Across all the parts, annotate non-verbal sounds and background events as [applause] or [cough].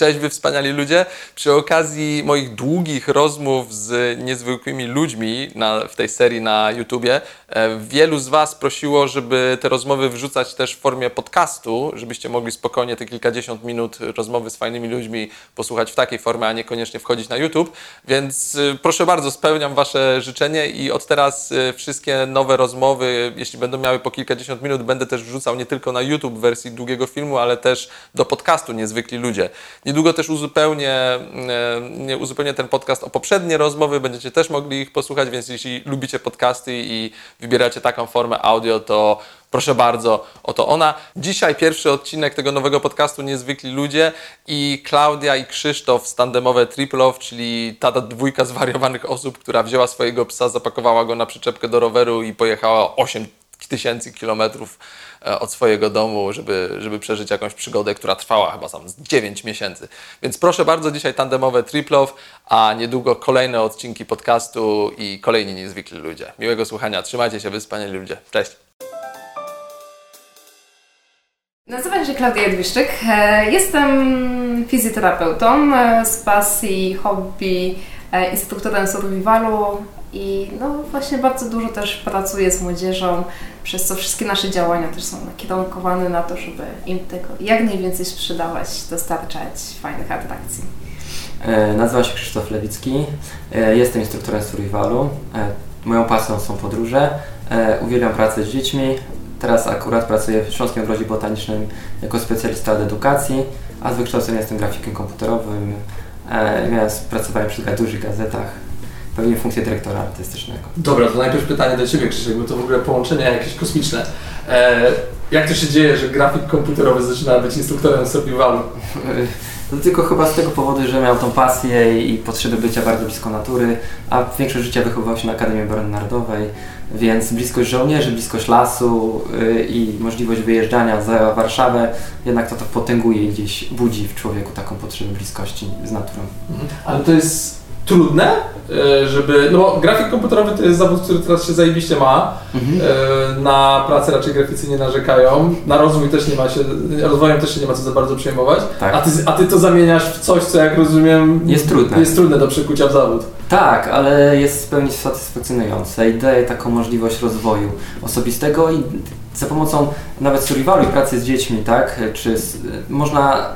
Cześć wy wspaniali ludzie. Przy okazji moich długich rozmów z niezwykłymi ludźmi na, w tej serii na YouTubie, e, wielu z Was prosiło, żeby te rozmowy wrzucać też w formie podcastu, żebyście mogli spokojnie te kilkadziesiąt minut rozmowy z fajnymi ludźmi posłuchać w takiej formie, a niekoniecznie wchodzić na YouTube. Więc e, proszę bardzo, spełniam Wasze życzenie i od teraz e, wszystkie nowe rozmowy, jeśli będą miały po kilkadziesiąt minut, będę też wrzucał nie tylko na YouTube wersji długiego filmu, ale też do podcastu Niezwykli Ludzie. Niedługo też uzupełnię, e, uzupełnię ten podcast o poprzednie rozmowy, będziecie też mogli ich posłuchać, więc jeśli lubicie podcasty i wybieracie taką formę audio, to proszę bardzo, oto ona. Dzisiaj pierwszy odcinek tego nowego podcastu Niezwykli Ludzie i Klaudia i Krzysztof z tandemowe Triple Off, czyli ta dwójka zwariowanych osób, która wzięła swojego psa, zapakowała go na przyczepkę do roweru i pojechała 8 tysięcy kilometrów od swojego domu, żeby, żeby przeżyć jakąś przygodę, która trwała chyba tam 9 miesięcy. Więc proszę bardzo, dzisiaj tandemowe Triplow, a niedługo kolejne odcinki podcastu i kolejni niezwykli ludzie. Miłego słuchania, trzymajcie się, wy ludzie. Cześć! Nazywam się Klaudia Jadwiszczyk. E, jestem fizjoterapeutą e, z pasji, hobby, instruktorem survivalu, i no właśnie bardzo dużo też pracuję z młodzieżą, przez co wszystkie nasze działania też są nakierunkowane na to, żeby im tego jak najwięcej sprzedawać, dostarczać fajnych atrakcji. E, nazywam się Krzysztof Lewicki, e, jestem instruktorem survivalu. E, moją pasją są podróże, uwielbiam pracę z dziećmi. Teraz akurat pracuję w Śląskim Ogrodzie Botanicznym jako specjalista od edukacji, a z wykształcenia jestem grafikiem komputerowym. Pracowałem przy dużych gazetach, pełnię funkcję dyrektora artystycznego. Dobra, to najpierw pytanie do Ciebie Krzysiek, bo to w ogóle połączenie jakieś kosmiczne. E, jak to się dzieje, że grafik komputerowy zaczyna być instruktorem survivalu? No tylko chyba z tego powodu, że miał tą pasję i potrzebę bycia bardzo blisko natury, a większość życia wychowywał się na Akademii Obrony Narodowej, więc bliskość żołnierzy, bliskość lasu yy, i możliwość wyjeżdżania za Warszawę, jednak to to potęguje i gdzieś budzi w człowieku taką potrzebę bliskości z naturą. Mhm. Ale to jest trudne, e, żeby, no bo grafik komputerowy to jest zawód, który teraz się zajebiście ma, mhm. E, na pracę raczej graficy nie narzekają, na rozwój też nie ma się, rozwojem też się nie ma co za bardzo przejmować, tak. a, ty, a ty to zamieniasz w coś, co jak rozumiem jest trudne, jest trudne do przekucia w zawód. Tak, ale jest w pełni satysfakcjonujące i daje taką możliwość rozwoju osobistego i za pomocą nawet survivalu i pracy z dziećmi, tak, czy z, można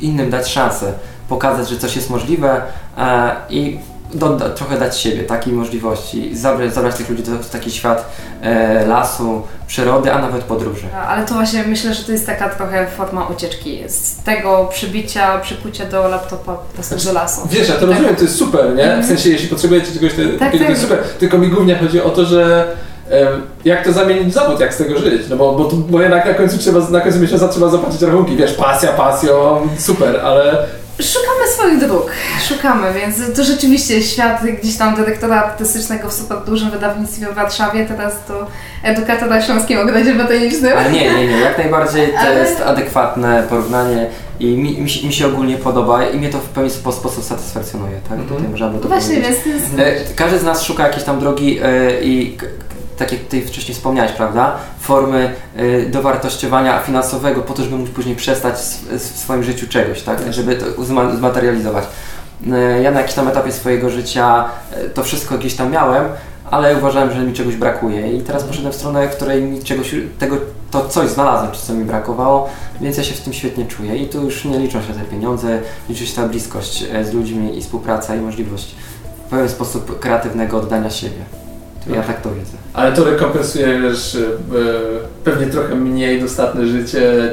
innym dać szansę pokazać, że coś jest możliwe e, i do, do, trochę dać siebie, takiej możliwości, zabrać, zabrać tych ludzi do taki świat e, lasu, przyrody, a nawet podróży. Ale to właśnie myślę, że to jest taka trochę forma ucieczki z tego przybicia, przykucia do laptopa znaczy, do lasu. Wiesz, ja to tak. rozumiem, to jest super, nie? W mhm. sensie, jeśli potrzebujecie czegoś, to, tak, to jest tak. super. Tylko mi głównie chodzi o to, że jak to zamienić w zawód, jak z tego żyć, no bo, bo, bo jednak na końcu trzeba, na końcu miesiąca trzeba zapłacić rachunki, wiesz, pasja pasją, super, ale Szukamy swoich dróg, szukamy, więc to rzeczywiście świat gdzieś tam dyrektora artystycznego w super dużym wydawnictwie w Warszawie, teraz to edukatora w Śląskim Ogrodzie Botanicznym. Ale nie, nie, nie, jak najbardziej to Ale... jest adekwatne porównanie i mi, mi, mi, się ogólnie podoba i mnie to w pewien sposób satysfakcjonuje, tak? Mm -hmm. Tutaj możemy to Właśnie, więc. E, każdy z nas szuka jakiejś tam drogi e, i tak jak tutaj wcześniej wspomniałeś, prawda, formy y, dowartościowania finansowego po to, żeby móc później przestać w swoim życiu czegoś, tak, żeby to zmaterializować. Y, ja na jakimś tam etapie swojego życia y, to wszystko gdzieś tam miałem, ale uważałem, że mi czegoś brakuje. I teraz poszedłem w stronę, w której mi czegoś, tego, to coś znalazłem, czy co mi brakowało, więc ja się w tym świetnie czuję. I tu już nie liczą się te pieniądze, liczy się ta bliskość z ludźmi i współpraca i możliwość w pewien sposób kreatywnego oddania siebie. Ja tak to widzę. Ale to rekompensuje, wiesz, e, pewnie trochę mniej dostatne życie,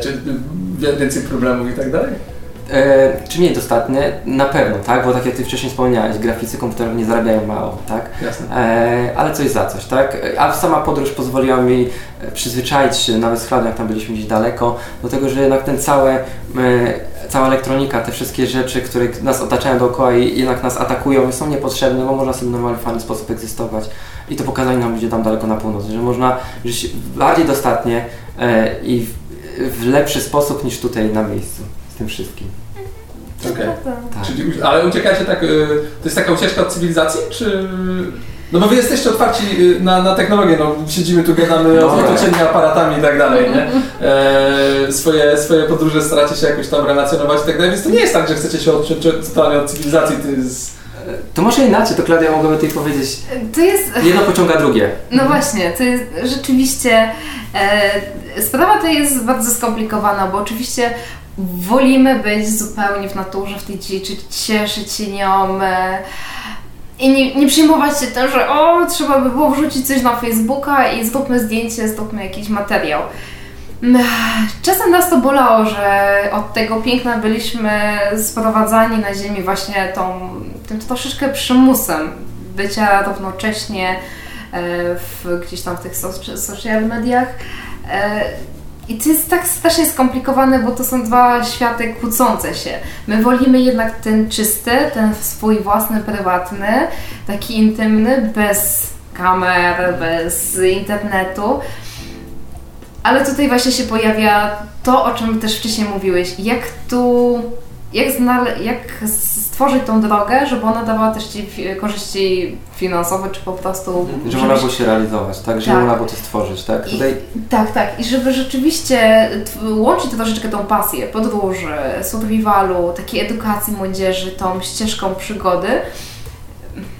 więcej problemów i tak dalej? E, czy mniej dostatnie? Na pewno, tak? Bo tak jak Ty wcześniej wspomniałeś, graficy komputerowi nie zarabiają mało, tak? Jasne. E, ale coś za coś, tak? A sama podróż pozwoliła mi przyzwyczaić się, nawet z Klaudią, jak tam byliśmy gdzieś daleko, do tego, że jednak ten całe, e, cała elektronika, te wszystkie rzeczy, które nas otaczają dookoła i jednak nas atakują, są niepotrzebne, bo można sobie w normalny, fajny sposób egzystować. I to pokazali nam ludzie tam daleko na północ, że można żyć bardziej dostatnie e, i w, w lepszy sposób niż tutaj na miejscu z tym wszystkim. Okej. Okay. Tak. ale uciekacie tak, e, to jest taka ucieczka od cywilizacji, czy... No bo wy jesteście otwarci y, na, na technologię, no siedzimy tu, gadamy No o tak. otoczeniu aparatami i tak dalej, nie? E, swoje, swoje podróże staracie się jakoś tam relacjonować i tak dalej, więc to nie jest tak, że chcecie się odciąć totalnie od cywilizacji, to jest... To może inaczej, to Klaudia mogłaby tutaj powiedzieć, To jest... jedno pociąga drugie. No właśnie, to jest rzeczywiście... E, sprawa ta jest bardzo skomplikowana, bo oczywiście wolimy być zupełnie w naturze, w tej dziczy, cieszyć się nią e, i nie, nie przejmować się tym, że o, trzeba by było wrzucić coś na Facebooka i zróbmy zdjęcie, zróbmy jakiś materiał. Czasem nas to bolało, że od tego piękna byliśmy sprowadzani na ziemi właśnie tą, tym troszeczkę przymusem bycia równocześnie e, w, gdzieś tam w tych soc- social mediach. E, I to jest tak strasznie skomplikowane, bo to są dwa światy kłócące się. My wolimy jednak ten czysty, ten swój własny, prywatny, taki intymny, bez kamer, bez internetu. Ale tutaj właśnie się pojawia to, o czym też wcześniej mówiłeś. Jak tu, jak, znale- jak stworzyć tą drogę, żeby ona dawała też Ci korzyści finansowe, czy po prostu... Że żebyś- można było się realizować, tak? Że Tak. można było to stworzyć, tak? I- Tutaj Tak, tak. I żeby rzeczywiście łączyć troszeczkę tą pasję podróży, survivalu, takiej edukacji młodzieży, tą ścieżką przygody,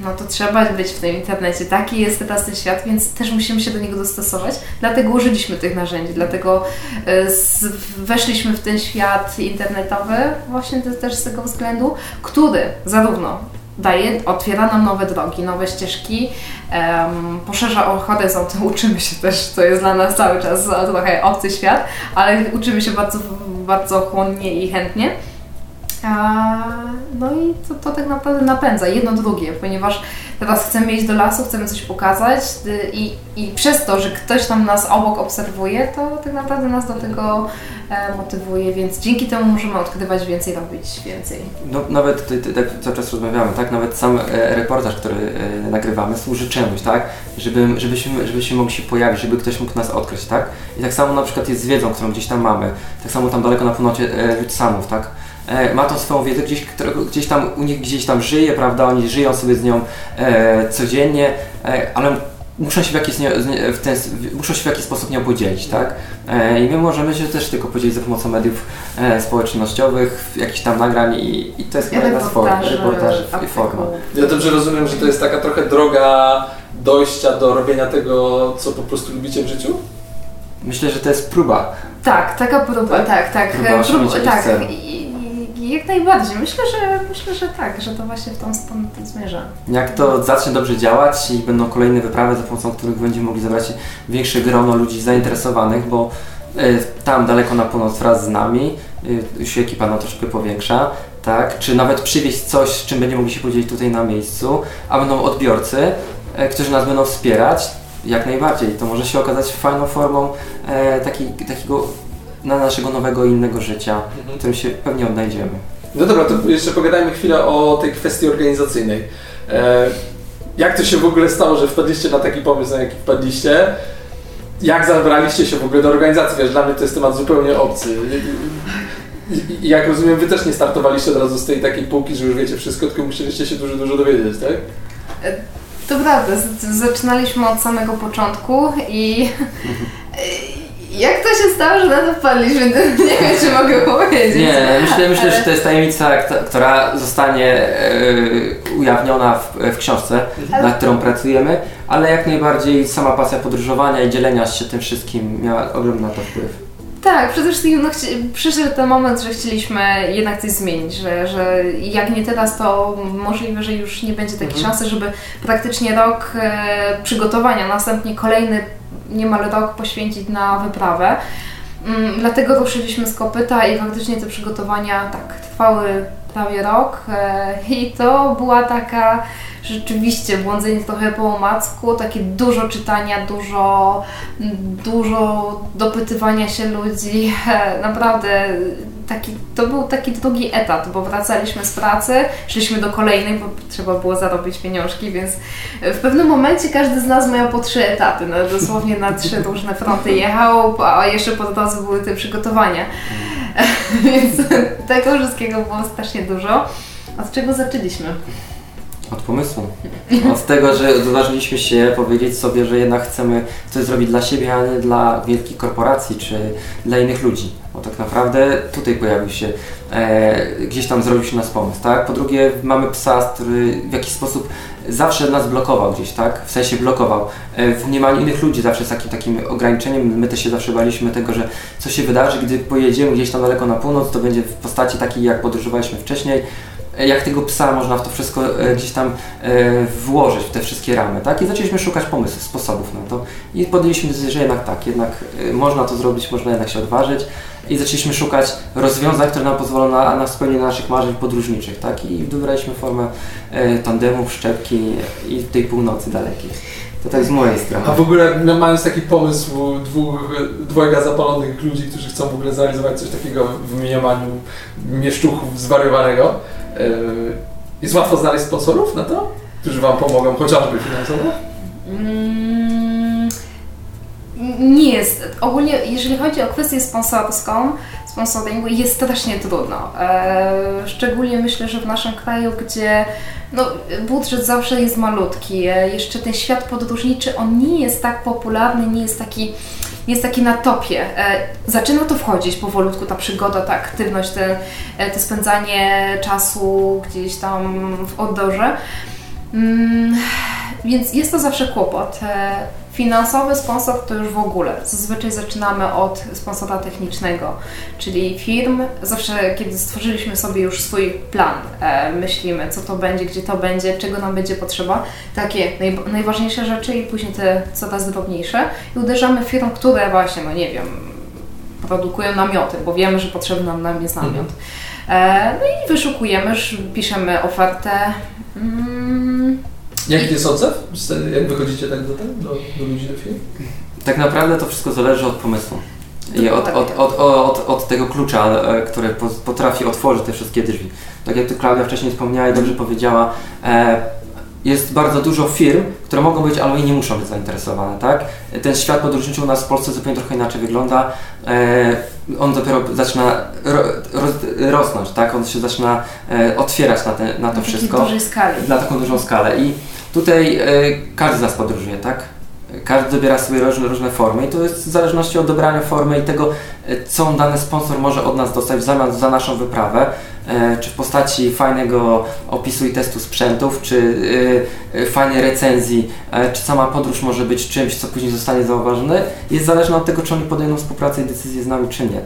no to trzeba być w tym internecie. Taki jest teraz ten świat, więc też musimy się do niego dostosować. Dlatego użyliśmy tych narzędzi, dlatego e, weszliśmy w ten świat internetowy właśnie te- też z tego względu, który zarówno daje, otwiera nam nowe drogi, nowe ścieżki, em, poszerza horyzont, [laughs] uczymy się też, to jest dla nas cały czas trochę obcy świat, ale uczymy się bardzo, bardzo chłonnie i chętnie. No i to, to tak naprawdę napędza jedno drugie, ponieważ teraz chcemy iść do lasu, chcemy coś pokazać y, i, i przez to, że ktoś tam nas obok obserwuje, to tak naprawdę nas do tego e, motywuje, więc dzięki temu możemy odkrywać więcej, robić więcej. No, nawet tutaj, tutaj tak cały czas rozmawiamy, tak? Nawet sam e, reportaż, który e, nagrywamy, służy czemuś, tak? Żeby, żebyśmy, żebyśmy mogli się pojawić, żeby ktoś mógł nas odkryć, tak? I tak samo na przykład jest z wiedzą, którą gdzieś tam mamy. Tak samo tam daleko na północie e, Lud Samów, tak? E, ma tą swoją wiedzę gdzieś, którego, gdzieś tam u nich gdzieś tam żyje, prawda? Oni żyją sobie z nią e, codziennie, e, ale muszą się w jakiś, w ten, muszą się w jakiś sposób nią podzielić, tak? E, I my możemy się też tylko podzielić za pomocą mediów e, społecznościowych, jakichś tam nagrań i, i to jest chyba jedna z form, Reportaży, reportaży i forma. Ja dobrze rozumiem, że to jest taka trochę droga dojścia do robienia tego, co po prostu lubicie w życiu? Myślę, że to jest próba. Tak, taka próba, Tak? tak, tak. Próba tak. Jak najbardziej. Myślę, że myślę, że tak, że to właśnie w tą stronę to zmierza. Jak to zacznie dobrze działać i będą kolejne wyprawy, za pomocą których będziemy mogli zebrać większe grono ludzi zainteresowanych, bo e, tam daleko na północ wraz z nami e, się ekipa no, troszkę powiększa, tak? Czy nawet przywieźć coś, czym będziemy mogli się podzielić tutaj na miejscu, a będą odbiorcy, e, którzy nas będą wspierać, jak najbardziej. To może się okazać fajną formą e, taki, takiego na naszego nowego i innego życia, w którym się pewnie odnajdziemy. No dobra, to jeszcze pogadajmy chwilę o tej kwestii organizacyjnej. E, jak to się w ogóle stało, że wpadliście na taki pomysł, na jaki wpadliście? Jak zabraliście się w ogóle do organizacji? Wiesz, dla mnie to jest temat zupełnie obcy. I, jak rozumiem, wy też nie startowaliście od razu z tej takiej półki, że już wiecie wszystko, tylko musieliście się dużo, dużo dowiedzieć, tak? To prawda, zaczynaliśmy od samego początku i [laughs] jak to się stało, że na to wpadliśmy, [laughs] nie wiem, czy mogę powiedzieć. Nie, myślę, myślę, że to jest tajemnica, która zostanie e, ujawniona w, w książce, nad którą pracujemy, ale jak najbardziej sama pasja podróżowania i dzielenia się tym wszystkim miała ogromny na to wpływ. Tak, przede wszystkim no, przyszedł ten moment, że chcieliśmy jednak coś zmienić, że, że jak nie teraz, to możliwe, że już nie będzie takiej szansy, żeby praktycznie rok e, przygotowania, następnie kolejny niemal rok poświęcić na wyprawę. Mm, dlatego ruszyliśmy z kopyta i faktycznie te przygotowania tak trwały prawie rok e, i to była taka rzeczywiście błądzenie trochę po omacku, takie dużo czytania, dużo, dużo dopytywania się ludzi, [laughs] naprawdę taki, to był taki drugi etap, bo wracaliśmy z pracy, szliśmy do kolejnej, bo trzeba było zarobić pieniążki, więc w pewnym momencie każdy z nas miał po trzy etaty, no, dosłownie na trzy [laughs] różne fronty jechał, a jeszcze po drodze były te przygotowania. [laughs] Więc tego wszystkiego było strasznie dużo. Od czego zaczęliśmy? Od pomysłu. Od tego, że odważyliśmy się powiedzieć sobie, że jednak chcemy coś zrobić dla siebie, a nie dla wielkich korporacji czy dla innych ludzi. Bo tak naprawdę tutaj pojawił się, e, gdzieś tam zrobił się nas pomysł, tak? Po drugie mamy psa, który w jakiś sposób zawsze nas blokował gdzieś, tak? W sensie blokował. E, w mniemaniu innych ludzi zawsze jest takim, takim ograniczeniem. My też się zawsze baliśmy tego, że co się wydarzy, gdy pojedziemy gdzieś tam daleko na północ, to będzie w postaci takiej, jak podróżowaliśmy wcześniej jak tego psa można w to wszystko e, gdzieś tam e, włożyć, w te wszystkie ramy, tak? I zaczęliśmy szukać pomysłów, sposobów na to i podjęliśmy decyzję, że jednak tak, jednak można to zrobić, można jednak się odważyć i zaczęliśmy szukać rozwiązań, które nam pozwolą na, na spełnienie naszych marzeń podróżniczych, tak? I wybraliśmy formę tandemów, szczepki i tej północy dalekiej. To tak z mojej strony. A w ogóle no, mając taki pomysł dwóch, dwojga zapalonych ludzi, którzy chcą w ogóle zrealizować coś takiego w mniemaniu mieszczuchów zwariowanego, E, jest łatwo znaleźć sponsorów na to, którzy Wam pomogą, chociażby finansowo? Mm, nie jest. Ogólnie, jeżeli chodzi o kwestię sponsorską, sponsoringu, jest strasznie trudno. E, szczególnie myślę, że w naszym kraju, gdzie no, budżet zawsze jest malutki, e, jeszcze ten świat podróżniczy, on nie jest tak popularny, nie jest taki jest taki na topie. E, zaczyna to wchodzić powolutku, ta przygoda, ta aktywność, te, e, to spędzanie czasu gdzieś tam w oddorze. Mm, więc jest to zawsze kłopot. Finansowy sponsor to już w ogóle. Zazwyczaj zaczynamy od sponsora technicznego, czyli firm. Zawsze, kiedy stworzyliśmy sobie już swój plan, e, myślimy, co to będzie, gdzie to będzie, czego nam będzie potrzeba, takie naj, najważniejsze rzeczy i później te coraz drobniejsze. I uderzamy w firm, które właśnie, no nie wiem, produkują namioty, bo wiemy, że potrzebny nam jest namiot. E, no i wyszukujemy, piszemy ofertę. Mm, Jaki jest odzew? Jak wychodzicie tak do, do, do ludzi do firm? Tak naprawdę to wszystko zależy od pomysłu. I od, od, od, od, od tego klucza, e, który potrafi otworzyć te wszystkie drzwi. Tak jak tu Klaudia wcześniej wspomniała i dobrze powiedziała, e, jest bardzo dużo firm, które mogą być, ale i nie muszą być zainteresowane, tak? Ten świat podróżniczy u nas w Polsce zupełnie trochę inaczej wygląda. E, on dopiero zaczyna ro, roz, rosnąć, tak? On się zaczyna otwierać na, te, na to na wszystko. Dużej skali. Na taką dużą skalę. I Tutaj e, każdy z nas podróżuje, tak? Każdy dobiera sobie różne, różne formy i to jest w zależności od dobrania formy i tego, e, co dany sponsor może od nas dostać w zamian za naszą wyprawę, e, czy w postaci fajnego opisu i testu sprzętów, czy fajnej recenzji, czy sama podróż może być czymś, co później zostanie zauważone, jest zależne od tego, czy oni podejmą współpracę i decyzję z nami, czy nie.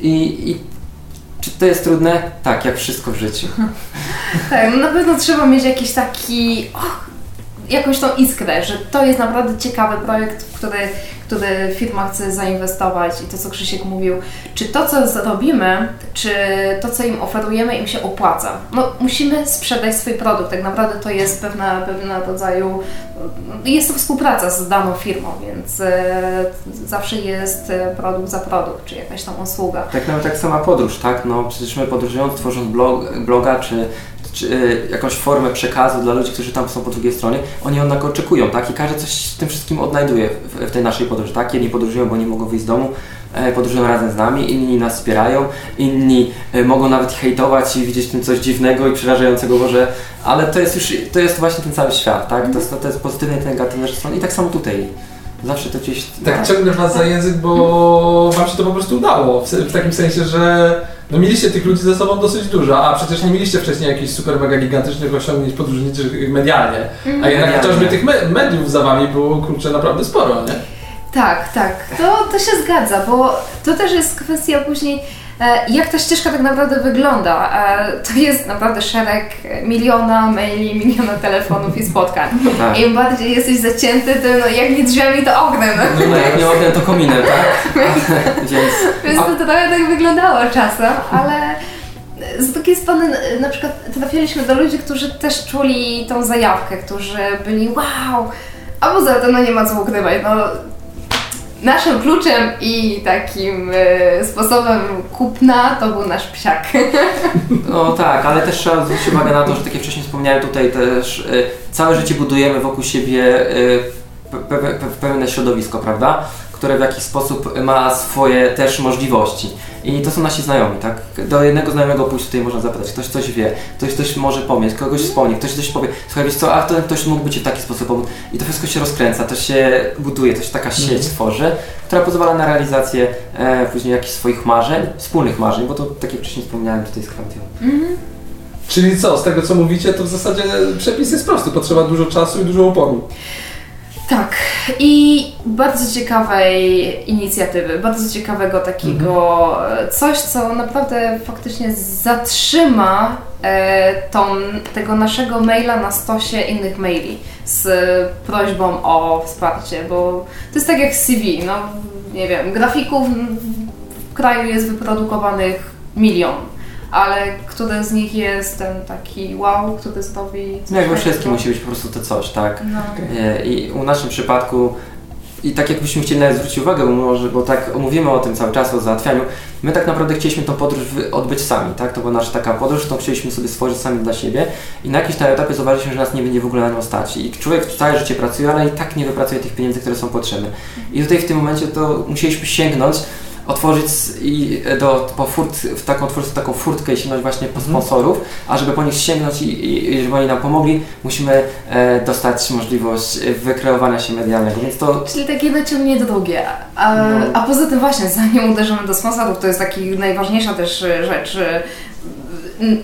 I, i czy to jest trudne? Tak, jak wszystko w życiu. [laughs] tak, no na pewno trzeba mieć jakiś taki, oh, jakąś tą iskrę, że to jest naprawdę ciekawy projekt, który który firma chce zainwestować i to, co Krzysiek mówił, czy to, co zrobimy, czy to, co im oferujemy, im się opłaca. No, musimy sprzedać swój produkt. Tak naprawdę to jest pewna, pewna rodzaju, jest to współpraca z daną firmą, więc e, zawsze jest e, produkt za produkt, czy jakaś tam usługa. Tak nawet jak sama podróż, tak? No przecież my podróżując, tworząc blog, bloga, czy czy e, jakąś formę przekazu dla ludzi, którzy tam są po drugiej stronie, oni jednak oczekują, tak? I każdy coś w tym wszystkim odnajduje w, w tej naszej podróży, tak? Jedni podróżują, bo nie mogą wyjść z domu, e, podróżują razem z nami, inni nas wspierają, inni e, mogą nawet hejtować i widzieć w tym coś dziwnego i przerażającego może, ale to jest już, to jest właśnie ten cały świat, tak? To jest, to jest pozytywne i negatywne strony i tak samo tutaj. Zawsze to gdzieś... Tak, tak. ciągnę Was za język, bo Wam się to po prostu udało, w, w takim sensie, że no mieliście tych ludzi ze sobą dosyć dużo, a przecież nie mieliście wcześniej jakichś super mega gigantycznych osiągnięć podróżniczych medialnie. A mhm. jednak chociażby tych me mediów za wami było kurczę naprawdę sporo, nie? Tak, tak. To, to się zgadza, bo to też jest kwestia później jak ta ścieżka tak naprawdę wygląda? E, to jest naprawdę szereg miliona maili, [laughs] miliona telefonów i spotkań. Tak. Im bardziej jesteś zacięty, to no, jak nie drzwiami, to oknem. No, no jak nie oknem, to kominem, tak? [laughs] Więc, Więc to trochę tak wyglądało czasem, ale z drugiej strony na przykład trafiliśmy do ludzi, którzy też czuli tą zajawkę, którzy byli wow, a poza tym no nie ma co ukrywać, no Naszym kluczem i takim e, sposobem kupna to był nasz psiak. No tak, ale też trzeba zwrócić uwagę na to, że tak jak wcześniej wspomniałem, tutaj też e, całe życie budujemy wokół siebie e, pewne środowisko, prawda? Które w jakiś sposób ma swoje też możliwości. I to są nasi znajomi, tak? Do jednego znajomego pójść tutaj można zapytać, ktoś coś wie, ktoś coś może pomóc, kogoś wspomni, ktoś coś powie, słuchaj, wiesz co, a ten ktoś mógłby Ci w taki sposób pomóc. I to wszystko się rozkręca, to się buduje, to się taka sieć Mhm. tworzy, która pozwala na realizację e, później jakichś swoich marzeń, wspólnych marzeń, bo to tak jak wcześniej wspomniałem tutaj z Klaudią. Czyli co, z tego co mówicie, to w zasadzie przepis jest prosty, potrzeba dużo czasu i dużo uporu. Tak. I bardzo ciekawej inicjatywy, bardzo ciekawego takiego e, coś, co naprawdę faktycznie zatrzyma e, tą, tego naszego maila na stosie innych maili z prośbą o wsparcie, bo to jest tak jak CV, no nie wiem, grafików w kraju jest wyprodukowanych milion. Ale który z nich jest ten taki wow, który zrobi coś No jak we wszystkim musi być po prostu to coś, tak? No. E, I u naszym przypadku, i tak jakbyśmy chcieli nawet zwrócić uwagę, bo, może, bo tak mówimy o tym cały czas, o załatwianiu, my tak naprawdę chcieliśmy tą podróż odbyć sami, tak? To była nasza taka podróż, którą chcieliśmy sobie stworzyć sami dla siebie i na jakimś tam etapie zauważyliśmy, że nas nie będzie w ogóle na nią stać. I człowiek całe życie pracuje, ale i tak nie wypracuje tych pieniędzy, które są potrzebne. I tutaj w tym momencie to musieliśmy sięgnąć otworzyć i e, do, po furt, w taką, otworzyć taką furtkę i sięgnąć właśnie po sponsorów, a żeby po nich sięgnąć i, i, i żeby oni nam pomogli, musimy e, dostać możliwość e, wykreowania się medialnego, więc to Czyli takie jedno ciągnie drugie. A, No. a poza tym właśnie, zanim uderzymy do sponsorów, to jest taki najważniejsza też rzecz.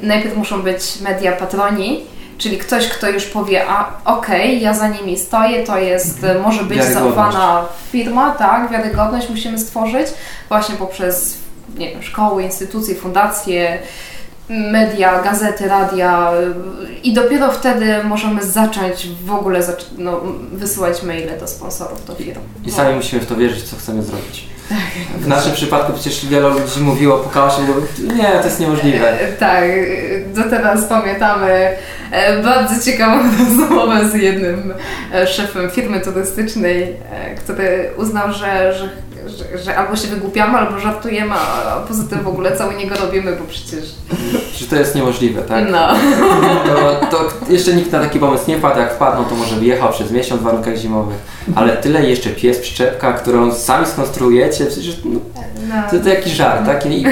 Najpierw muszą być media patroni, czyli ktoś, kto już powie, a okej, ja za nimi stoję, to jest, y, może być zaufana firma, tak, wiarygodność musimy stworzyć właśnie poprzez, nie wiem, szkoły, instytucje, fundacje, media, gazety, radia y, i dopiero wtedy możemy zacząć w ogóle zac- no, wysyłać maile do sponsorów, do firm. i sami musimy w to wierzyć, co chcemy zrobić. W naszym przypadku przecież wielu ludzi mówiło, pukało się, mówiło, nie, to jest niemożliwe. E, Tak, do teraz pamiętamy e, bardzo ciekawą [laughs] rozmowę z jednym e, szefem firmy turystycznej, który uznał, że, że, że, że albo się wygłupiamy, albo żartujemy, a poza tym w ogóle cały niego robimy, bo przecież... Że to jest niemożliwe, tak? No. To, to jeszcze nikt na taki pomysł nie wpadł, jak wpadł, no to może wyjechał przez miesiąc w warunkach zimowych, ale tyle jeszcze pies, przyczepka, którą sami skonstruujecie, przecież no, no. to, to jakiś żart, tak? I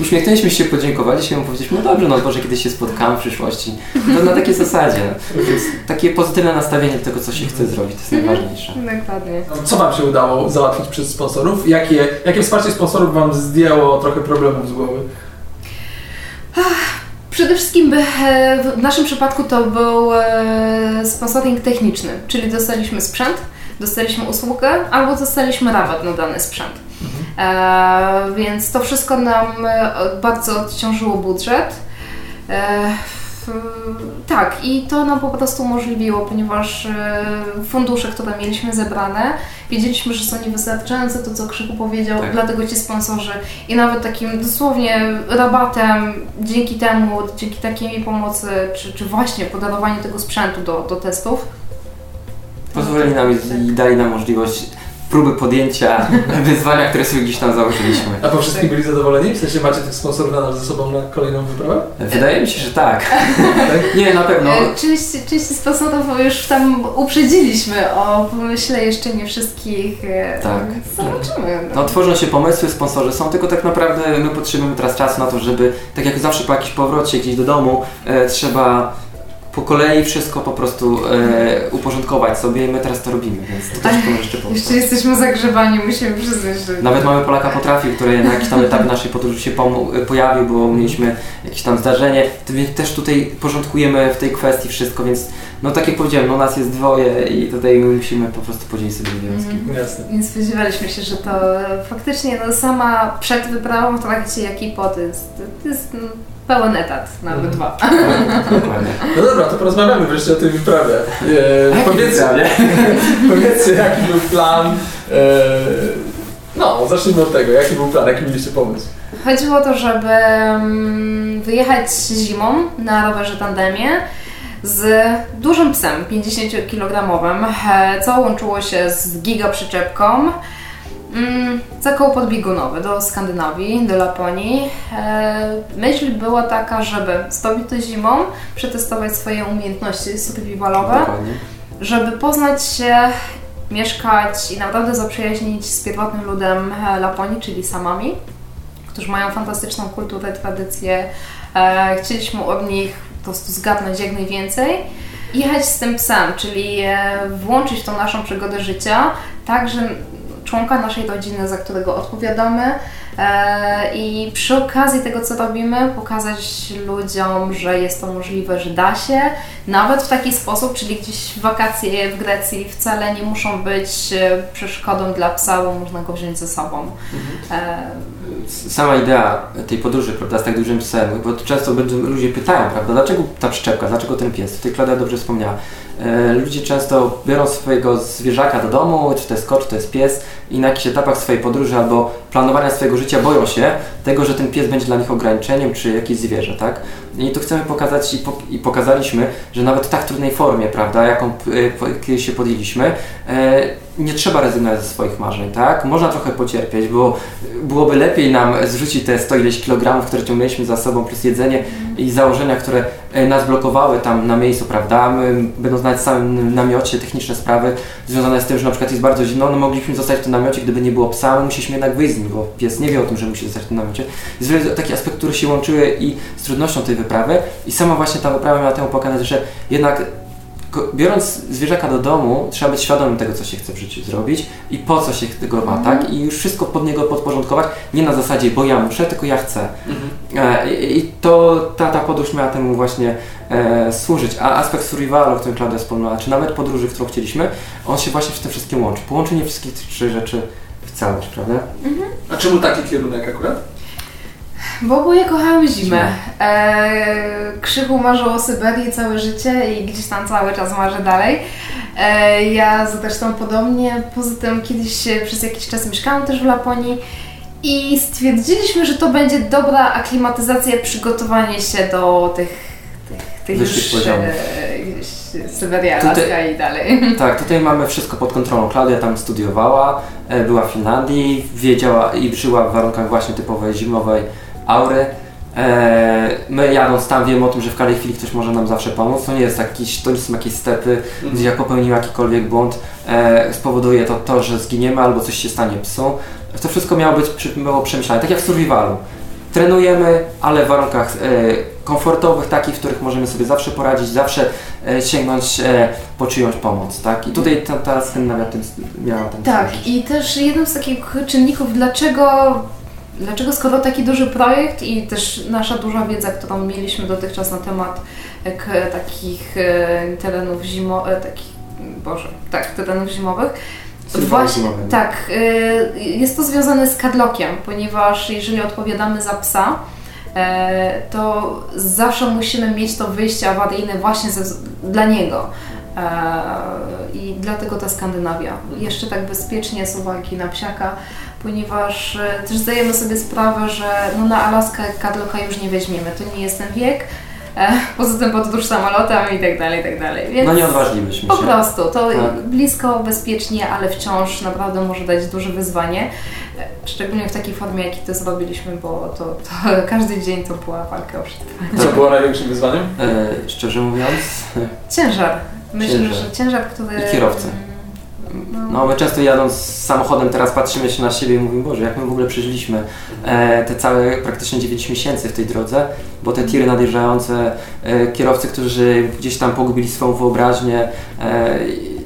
uśmiechnęliśmy się, podziękowaliśmy mu, powiedzieliśmy, no dobrze, no może kiedyś się spotkamy w przyszłości. To na takiej zasadzie. Więc takie pozytywne nastawienie do tego, co się chce zrobić, to jest najważniejsze. Dokładnie. Co Wam się udało załatwić przez sponsorów? Jakie, jakie wsparcie sponsorów Wam zdjęło trochę problemów z głowy? Przede wszystkim e, w naszym przypadku to był e, sponsoring techniczny, czyli dostaliśmy sprzęt, dostaliśmy usługę albo dostaliśmy rabat na dany sprzęt. E, więc to wszystko nam e, bardzo odciążyło budżet. E, tak, i to nam po prostu umożliwiło, ponieważ e, fundusze, które mieliśmy zebrane, wiedzieliśmy, że są niewystarczające, to co Krzyku powiedział, Tak. dlatego ci sponsorzy i nawet takim dosłownie rabatem, dzięki temu, dzięki takiej pomocy, czy, czy właśnie podarowaniu tego sprzętu do, do testów. Pozwolili nam i dali nam możliwość próby podjęcia [laughs] wyzwania, które sobie gdzieś tam założyliśmy. A po wszystkim byli zadowoleni? W sensie macie tych sponsorów nadal ze sobą na kolejną wyprawę? Wydaje mi się, że tak. Tak? [laughs] Nie, na pewno. E, Część, część sponsorów już tam uprzedziliśmy o pomyśle jeszcze nie wszystkich. e, Tak. Zobaczymy. No, tworzą się pomysły, sponsorzy są, tylko tak naprawdę my potrzebujemy teraz czasu na to, żeby, tak jak zawsze po jakimś powrocie gdzieś do domu, e, trzeba po kolei wszystko po prostu e, uporządkować sobie i my teraz to robimy, więc to też może jeszcze Jeszcze jesteśmy zagrzebani, musimy przyznać, że... Nawet mamy Polaka Potrafił, który na jakimś tam etapie naszej podróży się pojawił, bo mieliśmy jakieś tam zdarzenie, to więc też tutaj porządkujemy w tej kwestii wszystko, więc no tak jak powiedziałem, no nas jest dwoje i tutaj my musimy po prostu podzielić sobie obowiązki. Mhm. Jasne. Nie spodziewaliśmy się, że to faktycznie no, sama przed wyprawą, w trakcie jak i po, to jest, to jest no, pełen etat, nawet Mhm. dwa. Dokładnie. No dobra, to porozmawiamy wreszcie o tej wyprawie. E, powiedzcie, powiedzcie, [laughs] jaki był plan. E, no, zacznijmy od tego. Jaki był plan, jaki mieliście pomysł? Chodziło o to, żeby mm, wyjechać zimą na rowerze tandemie z dużym psem, 50-kilogramowym, e, co łączyło się z giga przyczepką mm, za koło podbiegunowe do Skandynawii, do Laponii. E, Myśl była taka, żeby zdobyć to zimą, przetestować swoje umiejętności Dokładnie. żeby poznać się, mieszkać i naprawdę zaprzyjaźnić z pierwotnym ludem e, Laponii, czyli samami, którzy mają fantastyczną kulturę, tradycję. E, chcieliśmy od nich po prostu zgadnąć jak najwięcej jechać z tym psem, czyli włączyć tą naszą przygodę życia, tak, że członka naszej rodziny, za którego odpowiadamy, E, I przy okazji tego, co robimy, pokazać ludziom, że jest to możliwe, że da się, nawet w taki sposób, czyli gdzieś wakacje w Grecji wcale nie muszą być e, przeszkodą dla psa, bo można go wziąć ze sobą. Mhm. Sama idea tej podróży, prawda, z tak dużym psem, bo często ludzie pytają, prawda, dlaczego ta przyczepka, dlaczego ten pies? Tutaj Klaudia dobrze wspomniała. Ludzie często biorą swojego zwierzaka do domu, czy to jest kot, czy to jest pies i na jakichś etapach swojej podróży albo planowania swojego życia boją się tego, że ten pies będzie dla nich ograniczeniem, czy jakieś zwierzę, tak? I tu chcemy pokazać i, po, i pokazaliśmy, że nawet w tak trudnej formie, prawda, jaką y, się podjęliśmy, e, nie trzeba rezygnować ze swoich marzeń, tak? Można trochę pocierpieć, bo byłoby lepiej nam zrzucić te 100 ileś kilogramów, które ciągnęliśmy za sobą, plus jedzenie i założenia, które e, nas blokowały tam na miejscu, prawda? My, będąc nawet w samym namiocie, techniczne sprawy związane z tym, że na przykład jest bardzo zimno, no mogliśmy zostać w tym namiocie, gdyby nie było psa, my musieliśmy jednak wyjść z nim, bo pies nie wie o tym, że musi zostać w tym namiocie. Jest wiele takich aspektów, które się łączyły i z trudnością tej wyprawy i sama właśnie ta wyprawa miała temu pokazać, że jednak biorąc zwierzaka do domu, trzeba być świadomym tego, co się chce w życiu zrobić i po co się tego ma, tak? Mhm. I już wszystko pod niego podporządkować, nie na zasadzie, bo ja muszę, tylko ja chcę. Mhm. E, I to ta, ta podróż miała temu właśnie e, służyć. A aspekt survivalu, o którym Klaudia wspomniała, czy nawet podróży, którą chcieliśmy, on się właśnie w tym wszystkim łączy. Połączenie wszystkich tych trzech rzeczy w całość, prawda? Mhm. A czemu taki kierunek akurat? Bo oboje kochamy zimę. E, Krzychu marzył o Syberii całe życie i gdzieś tam cały czas marzy dalej. E, ja zresztą podobnie. Poza tym kiedyś przez jakiś czas mieszkałam też w Laponii i stwierdziliśmy, że to będzie dobra aklimatyzacja, przygotowanie się do tych, tych, tych już. E, Syberia, Alaska i dalej. [laughs] Tak, tutaj mamy wszystko pod kontrolą. Klaudia tam studiowała, e, była w Finlandii, wiedziała i żyła w warunkach właśnie typowej zimowej aury. E, my jadąc tam wiemy o tym, że w każdej chwili ktoś może nam zawsze pomóc. To nie jest jakiś, to nie są jakieś stepy, gdzie jak popełnimy jakikolwiek błąd, e, spowoduje to to, że zginiemy albo coś się stanie psu. To wszystko miało być było przemyślane, tak jak w survivalu. Trenujemy, ale w warunkach e, komfortowych, takich, w których możemy sobie zawsze poradzić, zawsze sięgnąć po czyjąś pomoc, tak? I tutaj ta, ta Skandynawia miała ten Tak, i też jednym z takich czynników, dlaczego Dlaczego skoro taki duży projekt i też nasza duża wiedza, którą mieliśmy dotychczas na temat e, takich e, terenów zimowych, e, takich, Boże, tak, terenów zimowych, Właśnie, tak, jest to związane z kadlokiem, ponieważ jeżeli odpowiadamy za psa, to zawsze musimy mieć to wyjście awaryjne właśnie ze, dla niego. I dlatego ta Skandynawia. Jeszcze tak bezpiecznie z uwagi na psiaka ponieważ e, też zdajemy sobie sprawę, że no na Alaskę kadloka już nie weźmiemy, to nie jest ten wiek. E, poza tym podróż samolotem i tak dalej, i tak dalej. Więc no nie odważylibyśmy się. Po prostu, to tak. blisko, bezpiecznie, ale wciąż naprawdę może dać duże wyzwanie. Szczególnie w takiej formie, jaki to zrobiliśmy, bo to, to [laughs] każdy dzień to była walka o przetrwanie. Co było największym wyzwaniem? E, szczerze mówiąc? Ciężar. Myślę, ciężar. że ciężar, który... I kierowcy. No my często jadąc samochodem teraz patrzymy się na siebie i mówimy, Boże, jak my w ogóle przeżyliśmy e, te całe praktycznie 9 miesięcy w tej drodze, bo te tiry nadjeżdżające, e, kierowcy, którzy gdzieś tam pogubili swoją wyobraźnię, e,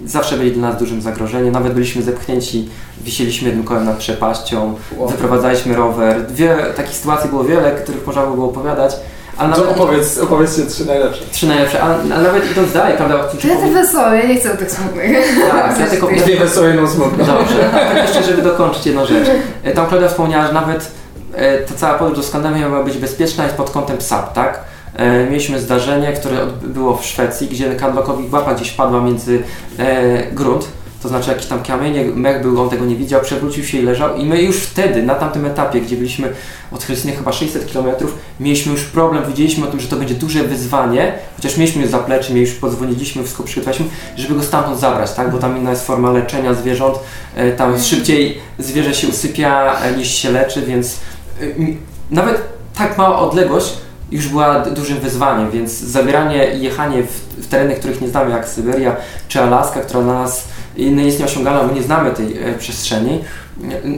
zawsze byli dla nas dużym zagrożeniem, nawet byliśmy zepchnięci, wisieliśmy jednym kołem nad przepaścią, wow. wyprowadzaliśmy rower, wiele, takich sytuacji było wiele, których można by było opowiadać, a nawet, opowiedz, opowiedzcie trzy najlepsze. Trzy najlepsze, a, a nawet idąc dalej, prawda? Czy ja te wesołe, ja nie chcę o tych smutnych. Tak, ja [laughs] tylko... Dwie wesołe, jedną smutną. Dobrze, [laughs] tak jeszcze, żeby dokończyć jedną rzecz. E, tam Klaudia wspomniała, że nawet e, ta cała podróż do Skandynawii miała być bezpieczna jest pod kątem psa, tak? E, mieliśmy zdarzenie, które było w Szwecji, gdzie Kadlokowi łapa gdzieś padła między grunt to znaczy jakiś tam kamień, mech był, on tego nie widział, przewrócił się i leżał. I my już wtedy, na tamtym etapie, gdzie byliśmy od Helsinek chyba 600 km, mieliśmy już problem, widzieliśmy o tym, że to będzie duże wyzwanie, chociaż mieliśmy już zaplecze, my już podzwoniliśmy, wszystko przygotowaliśmy, żeby go stamtąd zabrać, tak, bo tam inna jest forma leczenia zwierząt, e, tam szybciej zwierzę się usypia e, niż się leczy, więc e, nawet tak mała odległość już była dużym wyzwaniem, więc zabieranie i jechanie w, w tereny, których nie znamy, jak Syberia czy Alaska, która dla nas jest nieosiągalna, bo nie znamy tej e, przestrzeni,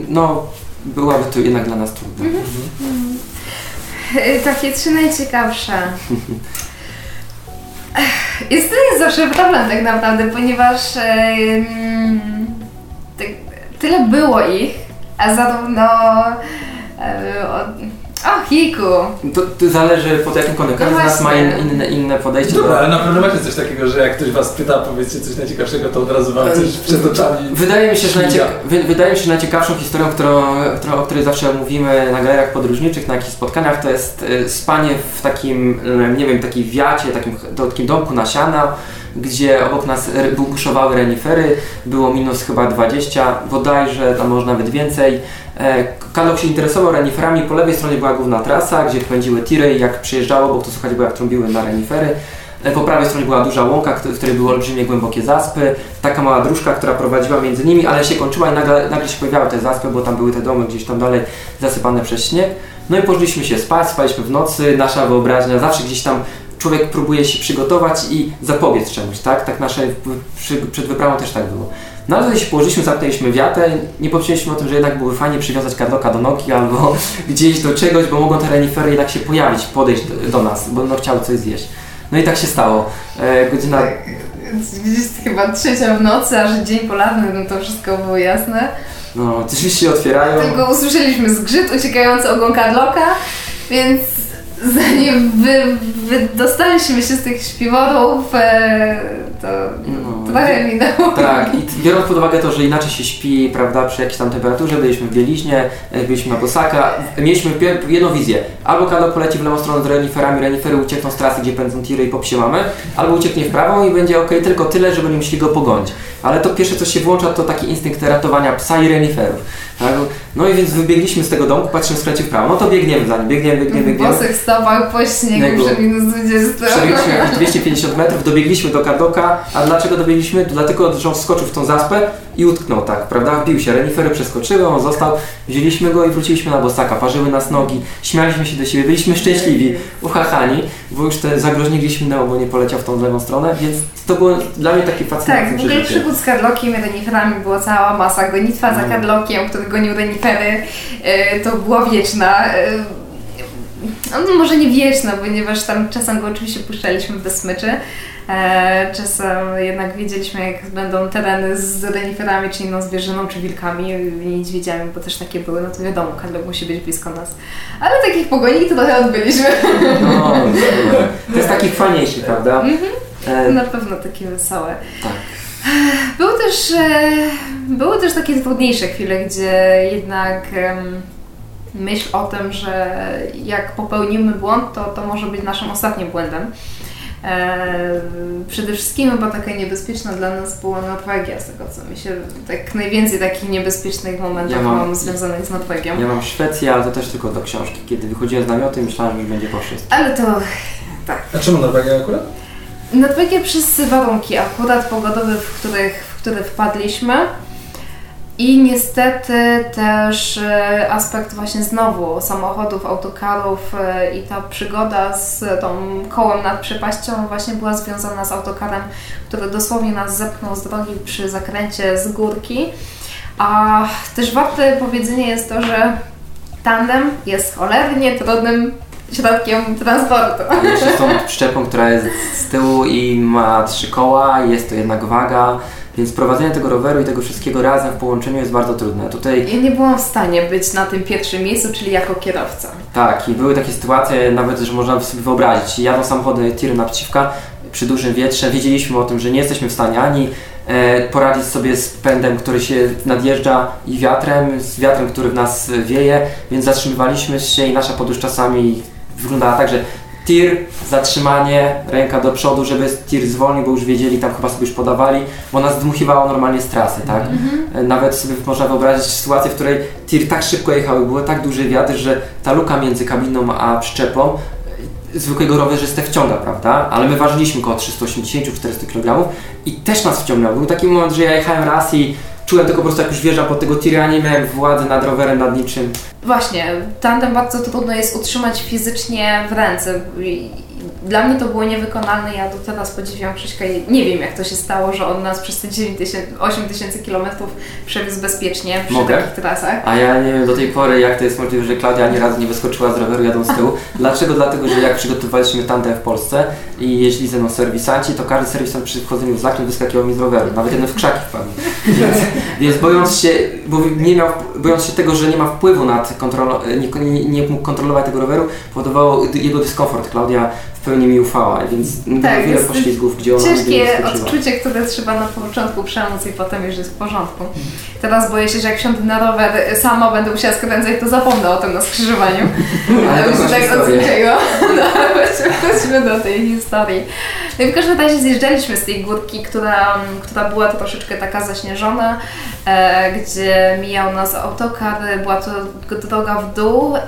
no byłaby to jednak dla nas trudne. Y, Takie trzy najciekawsze. Jest to jest zawsze problem tak naprawdę, ponieważ em, tak, tyle było ich, a zarówno e, od, o Hiku. To, to zależy pod jakim kątem. Każdy No z nas ma inne, inne podejście Dobra, do... ale na pewno macie coś takiego, że jak ktoś was pyta, powiedzcie coś najciekawszego, to od razu wam coś przed oczami. Wydaje mi się, że śmiga. najcieka- wy, wydaje mi się, że najciekawszą historią, którą, którą, o której zawsze mówimy na galerach podróżniczych, na jakichś spotkaniach, to jest y, spanie w takim, nie wiem, takiej wiacie, takim, takim domku na siana, gdzie obok nas buszowały renifery, było minus chyba 20, bodajże, tam może nawet więcej. E, Kalok się interesował reniferami, po lewej stronie była główna trasa, gdzie pędziły tiry jak przyjeżdżało, bo to słuchać było jak trąbiły na renifery. E, Po prawej stronie była duża łąka, w której były olbrzymie głębokie zaspy, taka mała dróżka, która prowadziła między nimi, ale się kończyła i nagle, nagle się pojawiały te zaspy, bo tam były te domy gdzieś tam dalej zasypane przez śnieg. No i poszliśmy się spać, spaliśmy w nocy, nasza wyobraźnia zawsze gdzieś tam człowiek próbuje się przygotować i zapobiec czemuś, tak? Tak nasze przy, przed wyprawą też tak było. No ale się położyliśmy, zamknęliśmy wiatę, nie pomyśleliśmy o tym, że jednak byłoby fajnie przywiązać kardoka do nogi albo [laughs] gdzieś do czegoś, bo mogą te renifery jednak się pojawić, podejść do, do nas, bo no chciały coś zjeść. No i tak się stało. E, godzina Gdzieś chyba trzecia w nocy, aż dzień polarny, no to wszystko było jasne. No, drzwi się otwierają. Tylko usłyszeliśmy zgrzyt uciekający ogon Karloka, więc zanim wy, wy dostaliśmy się z tych śpiworów, e, to No. trochę minęło. Tak, i biorąc pod uwagę to, że inaczej się śpi, prawda, przy jakiejś tam temperaturze, byliśmy w bieliźnie, e, byliśmy na Bosaka, mieliśmy jedną wizję. Albo Kadok poleci w lewą stronę z reniferami, renifery uciekną z trasy, gdzie pędzą tiry i popsie mamy, albo ucieknie w prawą i będzie ok, tylko tyle, żeby nie musieli go pogonić. Ale to pierwsze, co się włącza, to taki instynkt ratowania psa i reniferów. Tak? No i więc wybiegliśmy z tego domku, patrzymy skręcie w prawo, no to biegniemy za nim, biegniemy, biegniemy, biegniemy. Włosek stopał po śniegu przy minus 20. Przebiegliśmy jakieś 250 metrów, dobiegliśmy do Kardoka, a dlaczego dobiegliśmy? Dlatego, że on wskoczył w tą zaspę i utknął tak, prawda? Wbił się, renifery przeskoczyły, on został, wzięliśmy go i wróciliśmy na Bosaka, parzyły nas nogi, śmialiśmy się do siebie, byliśmy szczęśliwi, uchachani, bo już te zagrożenie gdzieś minęło, bo nie poleciał w tą lewą stronę, więc to było dla mnie takie Tak, fascynujące w ogóle przygód z Karlokiem i reniferami była cała masa. Gonitwa za Mm. Karlokiem, który gonił renifery, e, to była wieczna. No może nie wieczna, ponieważ tam czasem go oczywiście puszczaliśmy bez smyczy. E, czasem jednak wiedzieliśmy, jak będą tereny z reniferami, czy inną zwierzyną, czy wilkami niedźwiedziami, bo też takie były, no to wiadomo, Karlok musi być blisko nas. Ale takich pogoni to trochę odbyliśmy. No, to jest taki fajniejszy, prawda? E, Na pewno takie wesołe. tak. Były też, e, były też takie trudniejsze chwile, gdzie jednak myśl o tym, że jak popełnimy błąd, to to może być naszym ostatnim błędem. E, przede wszystkim chyba taka niebezpieczna dla nas była Norwegia, z tego co mi się, tak najwięcej takich niebezpiecznych momentów Ja mam- mam związanych z Norwegią. Ja mam Szwecję, ale to też tylko do książki. Kiedy wychodziłem z namiotu i myślałem, że już będzie po wszystkim. Ale to A czemu Norwegia akurat? Norwegia przez warunki akurat pogodowe, w, których, w które wpadliśmy. I niestety też e, aspekt właśnie znowu samochodów, autokarów e, i ta przygoda z tą kołem nad przepaścią właśnie była związana z autokarem, który dosłownie nas zepchnął z drogi przy zakręcie z górki. A też warte powiedzenia jest to, że tandem jest cholernie trudnym środkiem transportu. Z tą przyczepą, która jest z tyłu i ma trzy koła, jest to jednak waga, więc prowadzenie tego roweru i tego wszystkiego razem w połączeniu jest bardzo trudne. Tutaj Ja nie byłam w stanie być na tym pierwszym miejscu, czyli jako kierowca. tak, i były takie sytuacje nawet, że można sobie wyobrazić. Jadą samochody tiry naprzeciwka przy dużym wietrze, wiedzieliśmy o tym, że nie jesteśmy w stanie ani e, poradzić sobie z pędem, który się nadjeżdża i wiatrem, z wiatrem, który w nas wieje, więc zatrzymywaliśmy się i nasza podróż czasami wyglądała tak, że tir, zatrzymanie, ręka do przodu, żeby tir zwolnił, bo już wiedzieli, tam chyba sobie już podawali, bo nas dmuchiwało normalnie z trasy, tak? E, Nawet sobie można wyobrazić sytuację, w której tir tak szybko jechał, był tak duży wiatr, że ta luka między kabiną a przyczepą e, zwykłego rowerzystę wciąga, prawda? Ale my ważyliśmy około 380-400 kg i też nas wciągnął. Był taki moment, że ja jechałem raz i czułem tylko po prostu jak już wjeżdżam pod tego tira, nie miałem władzy nad rowerem, nad niczym. Właśnie, tandem bardzo trudno jest utrzymać fizycznie w ręce. Dla mnie to było niewykonalne, ja do teraz podziwiam Krzyśka i nie wiem jak to się stało, że on nas przez te 9 tysięcy, 8 tysięcy kilometrów przewiózł bezpiecznie przy Mogę? takich trasach. A ja nie wiem do tej pory, jak to jest możliwe, że Klaudia ani razu nie wyskoczyła z roweru jadąc z tyłu. [laughs] Dlaczego? Dlatego, że jak przygotowywaliśmy tandem w Polsce i jeździli ze mną serwisanci, to każdy serwisant przy wchodzeniu w zakręt wyskakiwał mi z roweru. Nawet jeden w krzaki wpadł. [laughs] Więc, więc bojąc się, bo nie miał, bojąc się tego, że nie ma wpływu nad kontrolą, nie, nie, nie mógł kontrolować tego roweru, powodowało jego dyskomfort. Klaudia w pełni mi ufała, więc Tak, wiele poślizgów, gdzie ona Ciężkie odczucie, które trzeba na początku przemóc i potem już jest w porządku. Teraz boję się, że jak wsiądę na rower sama będę musiała skręcać, to zapomnę o tym na skrzyżowaniu. [laughs] Ale masz tak historię. odwróciło. [laughs] No, właśnie wróćmy do tej historii. No i w każdym razie zjeżdżaliśmy z tej górki, która, która była troszeczkę taka zaśnieżona, gdzie mijał nas autokar, była to droga w dół e,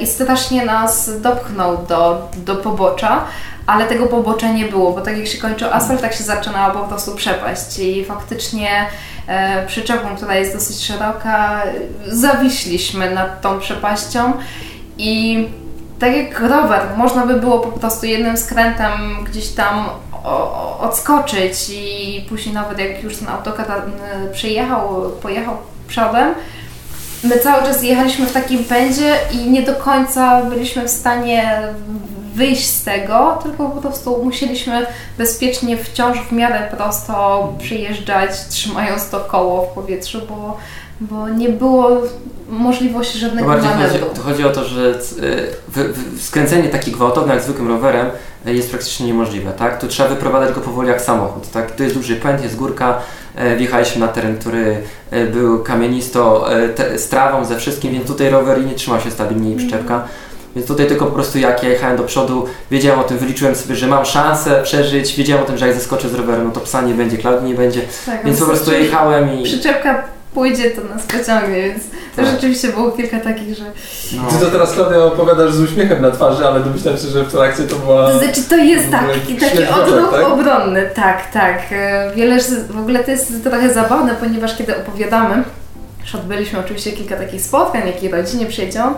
i strasznie nas dopchnął do, do pobocza. Ale tego pobocza nie było, bo tak jak się kończył asfalt, tak się zaczynała po prostu przepaść i faktycznie e, przyczepą, która jest dosyć szeroka, zawiśliśmy nad tą przepaścią i tak jak rower, można by było po prostu jednym skrętem gdzieś tam odskoczyć i później nawet jak już ten autokar e, przyjechał, pojechał przodem, my cały czas jechaliśmy w takim pędzie i nie do końca byliśmy w stanie wyjść z tego, tylko po prostu musieliśmy bezpiecznie wciąż w miarę prosto przyjeżdżać, trzymając to koło w powietrzu, bo, bo nie było możliwości żadnego bardziej chodzi, to chodzi o to, że y, skręcenie taki gwałtowny jak zwykłym rowerem y, jest praktycznie niemożliwe, tak? Tu trzeba wyprowadzać go powoli jak samochód, tak? To jest duży pęd, jest górka, e, wjechaliśmy na teren, który był kamienisto, te, z trawą, ze wszystkim, więc tutaj rower nie trzymał się stabilnie i przyczepka. Więc tutaj tylko po prostu jak ja jechałem do przodu, wiedziałem o tym, wyliczyłem sobie, że mam szansę przeżyć, wiedziałem o tym, że jak zeskoczę z roweru, no to psa nie będzie, Klaudii nie będzie, Tak, więc po prostu jechałem i... Przyczepka pójdzie, to nas pociągnie, więc to Tak. rzeczywiście było kilka takich, że... No. Ty to teraz Klaudia opowiadasz z uśmiechem na twarzy, ale domyślam się, że w trakcie to była... To znaczy, to jest ogóle taki, taki odruch tak? obronny, tak, tak. E, Wiele, w ogóle to jest trochę zabawne, ponieważ kiedy opowiadamy, już odbyliśmy oczywiście kilka takich spotkań, jakie rodzinie przyjedzią,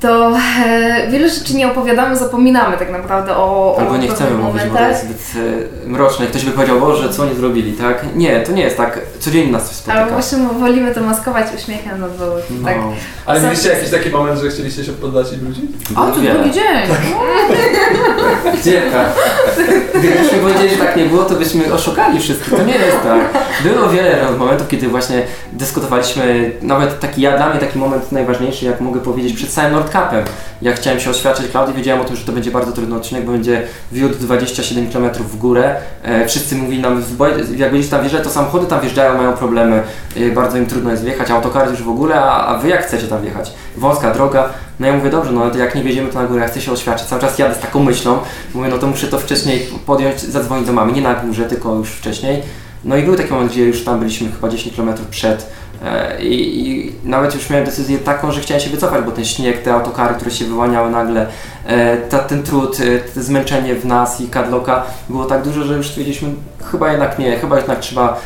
to e, wiele rzeczy nie opowiadamy, zapominamy tak naprawdę o, o Albo nie chcemy mówić, bo to jest zbyt e, mroczne. Ktoś by powiedział, Boże, co oni zrobili, tak? Nie, to nie jest tak. Codziennie nas spotyka. Ale właśnie wolimy to maskować uśmiechem, no bo no. tak. Ale Sam- mieliście jakiś taki moment, że chcieliście się poddać i wrócić? O, to Wiele. drugi dzień! Gdzie tak? Gdybyśmy powiedzieli, że tak nie było, to byśmy oszukali wszystkich. To nie jest tak. Było wiele momentów, kiedy właśnie dyskutowaliśmy, nawet taki ja, dla mnie taki moment najważniejszy, jak mogę powiedzieć, przed całym Nordcapem. Jak chciałem się oświadczyć Klaudii, wiedziałem o tym, że to będzie bardzo trudny odcinek, bo będzie wiód 27 km w górę. E, wszyscy mówili nam, "Bo- jak byliście tam wjeżdżać, to samochody tam wjeżdżają, mają problemy, e, bardzo im trudno jest wjechać, autokary już w ogóle, a, a wy jak chcecie tam wjechać? Wąska droga. No ja mówię, dobrze, no to jak nie wjedziemy to na górę, ja chcę się oświadczyć. Cały czas jadę z taką myślą, mówię, no to muszę to wcześniej podjąć, zadzwonić do mamy, nie na górze, tylko już wcześniej. No i był taki moment, gdzie już tam byliśmy chyba 10 km przed i, i nawet już miałem decyzję taką, że chciałem się wycofać, bo ten śnieg, te autokary, które się wyłaniały nagle, e, ta, ten trud, e, to zmęczenie w nas i kadloka było tak duże, że już stwierdziliśmy, chyba jednak nie, chyba jednak trzeba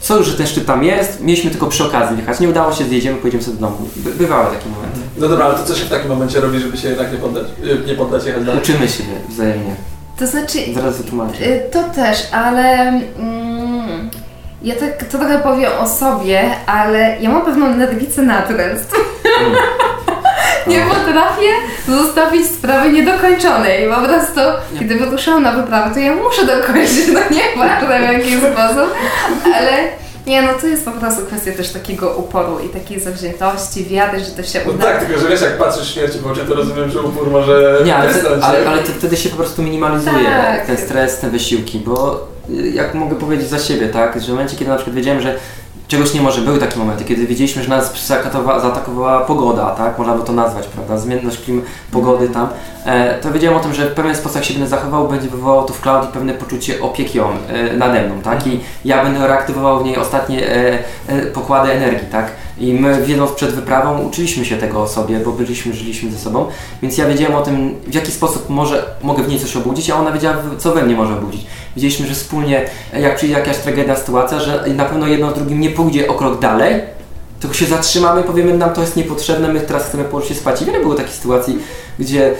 co już, że ten szczyt tam jest, mieliśmy tylko przy okazji jechać, nie udało się, zjedziemy, pojedziemy sobie do domu. By, bywały takie momenty. No dobra, ale to co się w takim momencie robi, żeby się jednak nie poddać, y, nie poddać jechać dalej? Uczymy się wzajemnie. To znaczy, Zaraz wytłumaczę. Y, To też, ale mm, ja tak trochę powiem o sobie, ale ja mam pewną nerwicę natręst. [laughs] Nie potrafię zostawić sprawy niedokończonej. Po prostu, kiedy wyruszałam na wyprawę, to ja muszę dokończyć, no nie ważne w jaki sposób, ale nie, no to jest po prostu kwestia też takiego uporu i takiej zawziętości, wiary, że to się No uda. tak, tylko że wiesz, jak patrzysz śmierci w oczy, to rozumiem, że upór może Nie, ale, ale, ale to wtedy się po prostu minimalizuje Tak. ten stres, te wysiłki, bo jak mogę powiedzieć za siebie, tak, że w momencie, kiedy na przykład wiedziałem, że czegoś nie może, były takie momenty, kiedy wiedzieliśmy, że nas zaatakowała pogoda, tak, można by to nazwać, prawda, zmienność klim pogody tam, e, to wiedziałem o tym, że w pewien sposób jak się będę zachował, będzie wywołało to w Klaudii pewne poczucie opieki on, e, nade mną, tak, i ja będę reaktywował w niej ostatnie e, e, pokłady energii, tak, I my wiedząc przed wyprawą uczyliśmy się tego o sobie, bo byliśmy, żyliśmy ze sobą, więc ja wiedziałem o tym, w jaki sposób może, mogę w niej coś obudzić, a ona wiedziała, co we mnie może obudzić. Wiedzieliśmy, że wspólnie, jak przyjdzie jakaś tragedia, sytuacja, że na pewno jedno z drugim nie pójdzie o krok dalej, tylko się zatrzymamy, powiemy nam to jest niepotrzebne, my teraz chcemy położyć się spać. I wiele było takich sytuacji, gdzie e,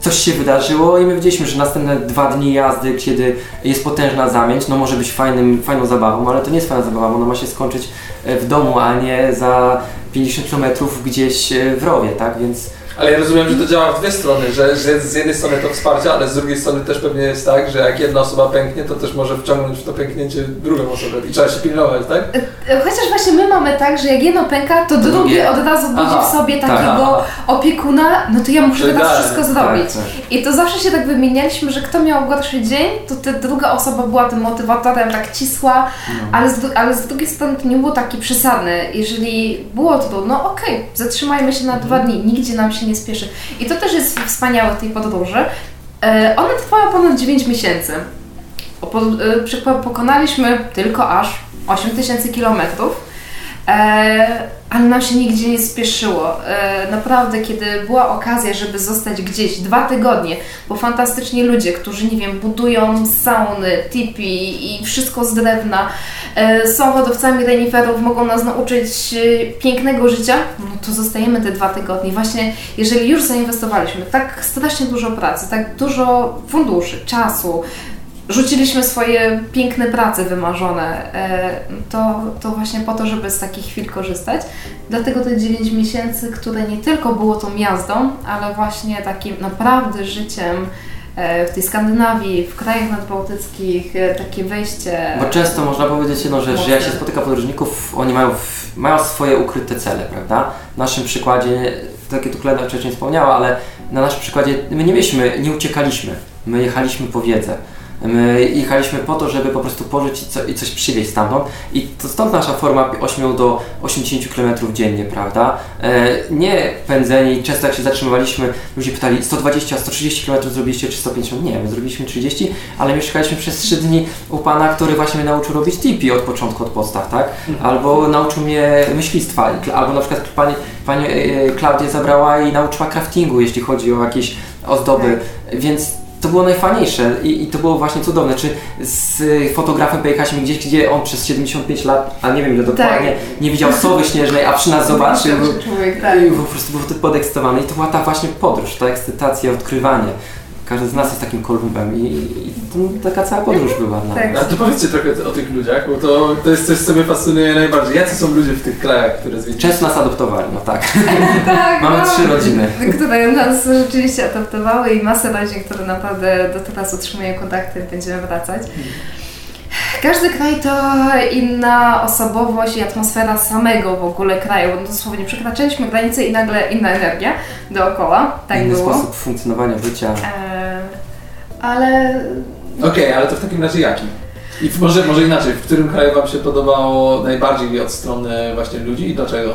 coś się wydarzyło i my wiedzieliśmy, że następne dwa dni jazdy, kiedy jest potężna zamięć, no może być fajnym, fajną zabawą, ale to nie jest fajna zabawa, ona ma się skończyć e, w domu, a nie za 50 km gdzieś e, w rowie, tak? Więc Ale ja rozumiem, że to działa w dwie strony, że, że z jednej strony to wsparcie, ale z drugiej strony też pewnie jest tak, że jak jedna osoba pęknie, to też może wciągnąć w to pęknięcie drugą osobę i trzeba się pilnować, tak? E, Chociaż właśnie my mamy tak, że jak jedno pęka, to drugie od razu budzi Aha, w sobie tak, takiego opiekuna, no to ja muszę To teraz wszystko zrobić. tak, tak. I to zawsze się tak wymienialiśmy, że kto miał gorszy dzień, to ta druga osoba była tym motywatorem, tak cisła, ale, z, ale z drugiej strony to nie było takie przesadne. Jeżeli było trudno, okej, zatrzymajmy się na dwa dni, nigdzie nam się nie spieszy. I to też jest wspaniałe w tej podróży. E, Ona trwała ponad 9 miesięcy. E, pokonaliśmy tylko aż 8000 kilometrów. E, ale nam się nigdzie nie spieszyło. E, naprawdę, kiedy była okazja, żeby zostać gdzieś dwa tygodnie, bo fantastycznie ludzie, którzy, nie wiem, budują sauny, tipi i wszystko z drewna, e, są hodowcami reniferów, mogą nas nauczyć e, pięknego życia, no to zostajemy te dwa tygodnie. Właśnie, jeżeli już zainwestowaliśmy tak strasznie dużo pracy, tak dużo funduszy, czasu, rzuciliśmy swoje piękne prace wymarzone, e, to, to właśnie po to, żeby z takich chwil korzystać. Dlatego te 9 miesięcy, które nie tylko było tą jazdą, ale właśnie takim naprawdę życiem e, w tej Skandynawii, w krajach nadbałtyckich, e, takie wejście. Bo często można powiedzieć jedną rzecz, że jak się spotyka podróżników, oni mają, mają swoje ukryte cele, prawda? W naszym przykładzie, takie tu Kleda wcześniej wspomniała, ale na naszym przykładzie my nie mieliśmy, nie uciekaliśmy, my jechaliśmy po wiedzę. My jechaliśmy po to, żeby po prostu pożyć i, co, i coś przywieźć stamtąd i to stąd nasza forma 8 do 80 km dziennie, prawda? E, nie pędzeni, często jak się zatrzymywaliśmy, ludzie pytali 120, 130 km zrobiliście czy 150? Nie, my zrobiliśmy 30, ale mieszkaliśmy przez 3 dni u pana, który właśnie mnie nauczył robić tipi od początku, od podstaw, tak? Albo nauczył mnie myślistwa, albo na przykład pani, pani e, Klaudia zabrała i nauczyła craftingu, jeśli chodzi o jakieś ozdoby, więc to było najfajniejsze i, i to było właśnie cudowne. Czy z fotografem pojechaliśmy gdzieś, gdzie on przez 75 lat, a nie wiem ile dokładnie, nie widział sowy śnieżnej, a przy nas zobaczył Człowiek, tak. i po prostu był podekscytowany. I to była ta właśnie podróż, ta ekscytacja, odkrywanie. Każdy z nas jest takim kolumbem i, i to taka cała podróż była dla Tak. A to powiedzcie trochę o tych ludziach, bo to, to jest coś, co mnie fascynuje najbardziej. Jacy są ludzie w tych krajach, które zwiedziliście? Często nas adoptowali, no tak. [laughs] Tak, Mamy no, trzy rodziny. Które nas rzeczywiście adoptowały i masę rodzin, które naprawdę do teraz utrzymują kontakty, będziemy wracać. Każdy kraj to inna osobowość i atmosfera samego w ogóle kraju. No dosłownie przekraczaliśmy granicę i nagle inna energia dookoła. Tak Inny było. sposób funkcjonowania życia. E, ale Okej, ale to w takim razie jaki? I może, może inaczej, w którym kraju Wam się podobało najbardziej od strony właśnie ludzi i dlaczego?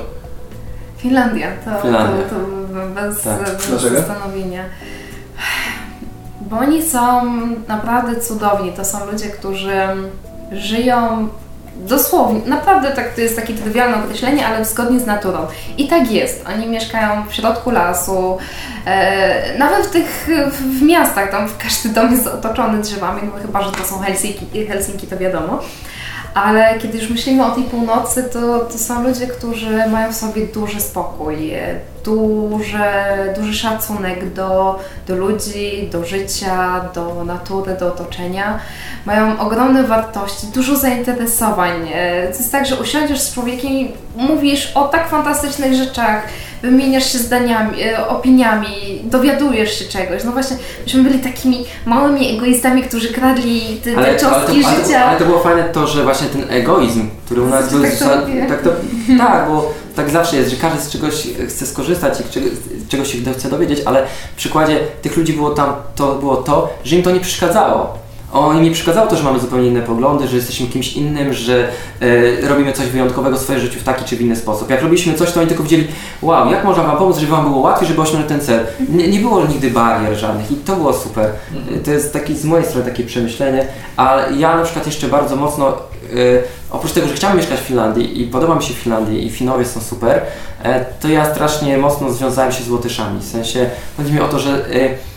Finlandia to, Finlandia. to, to bez, Tak. bez Dlaczego? zastanowienia. Bo oni są naprawdę cudowni. To są ludzie, którzy żyją dosłownie, naprawdę tak, to jest takie trywialne określenie, ale zgodnie z naturą. I tak jest. Oni mieszkają w środku lasu, e, nawet w tych w, w miastach, tam każdy dom jest otoczony drzewami, no chyba, że to są Helsinki, Helsinki to wiadomo. Ale kiedy już myślimy o tej północy, to, to są ludzie, którzy mają w sobie duży spokój, e, duże, duży szacunek do, do ludzi, do życia, do natury, do otoczenia. Mają ogromne wartości, dużo zainteresowań. E, To jest tak, że usiądziesz z człowiekiem i mówisz o tak fantastycznych rzeczach, wymieniasz się zdaniami, e, opiniami, dowiadujesz się czegoś. No właśnie, myśmy byli takimi małymi egoistami, którzy kradli te, te Ale, ale, to, cząstki ale, to, życia. ale to było fajne to, że właśnie ten egoizm, który u nas Tak był... to za- lubię. tak, to, tak, bo tak zawsze jest, że każdy z czegoś chce skorzystać i czego, czegoś się chce dowiedzieć, ale w przykładzie tych ludzi było tam, to było to, że im to nie przeszkadzało. Oni mi przeszkadzało to, że mamy zupełnie inne poglądy, że jesteśmy kimś innym, że e, robimy coś wyjątkowego w swoim życiu w taki czy w inny sposób. Jak robiliśmy coś, to oni tylko widzieli, wow, jak można Wam pomóc, żeby Wam było łatwiej, żeby osiągnąć ten cel. Nie, nie było nigdy barier żadnych i to było super. E, To jest taki z mojej strony takie przemyślenie, ale ja na przykład jeszcze bardzo mocno, e, oprócz tego, że chciałem mieszkać w Finlandii i podoba mi się Finlandii i Finowie są super, e, to ja strasznie mocno związałem się z Łotyszami. W sensie chodzi mi o to, że e,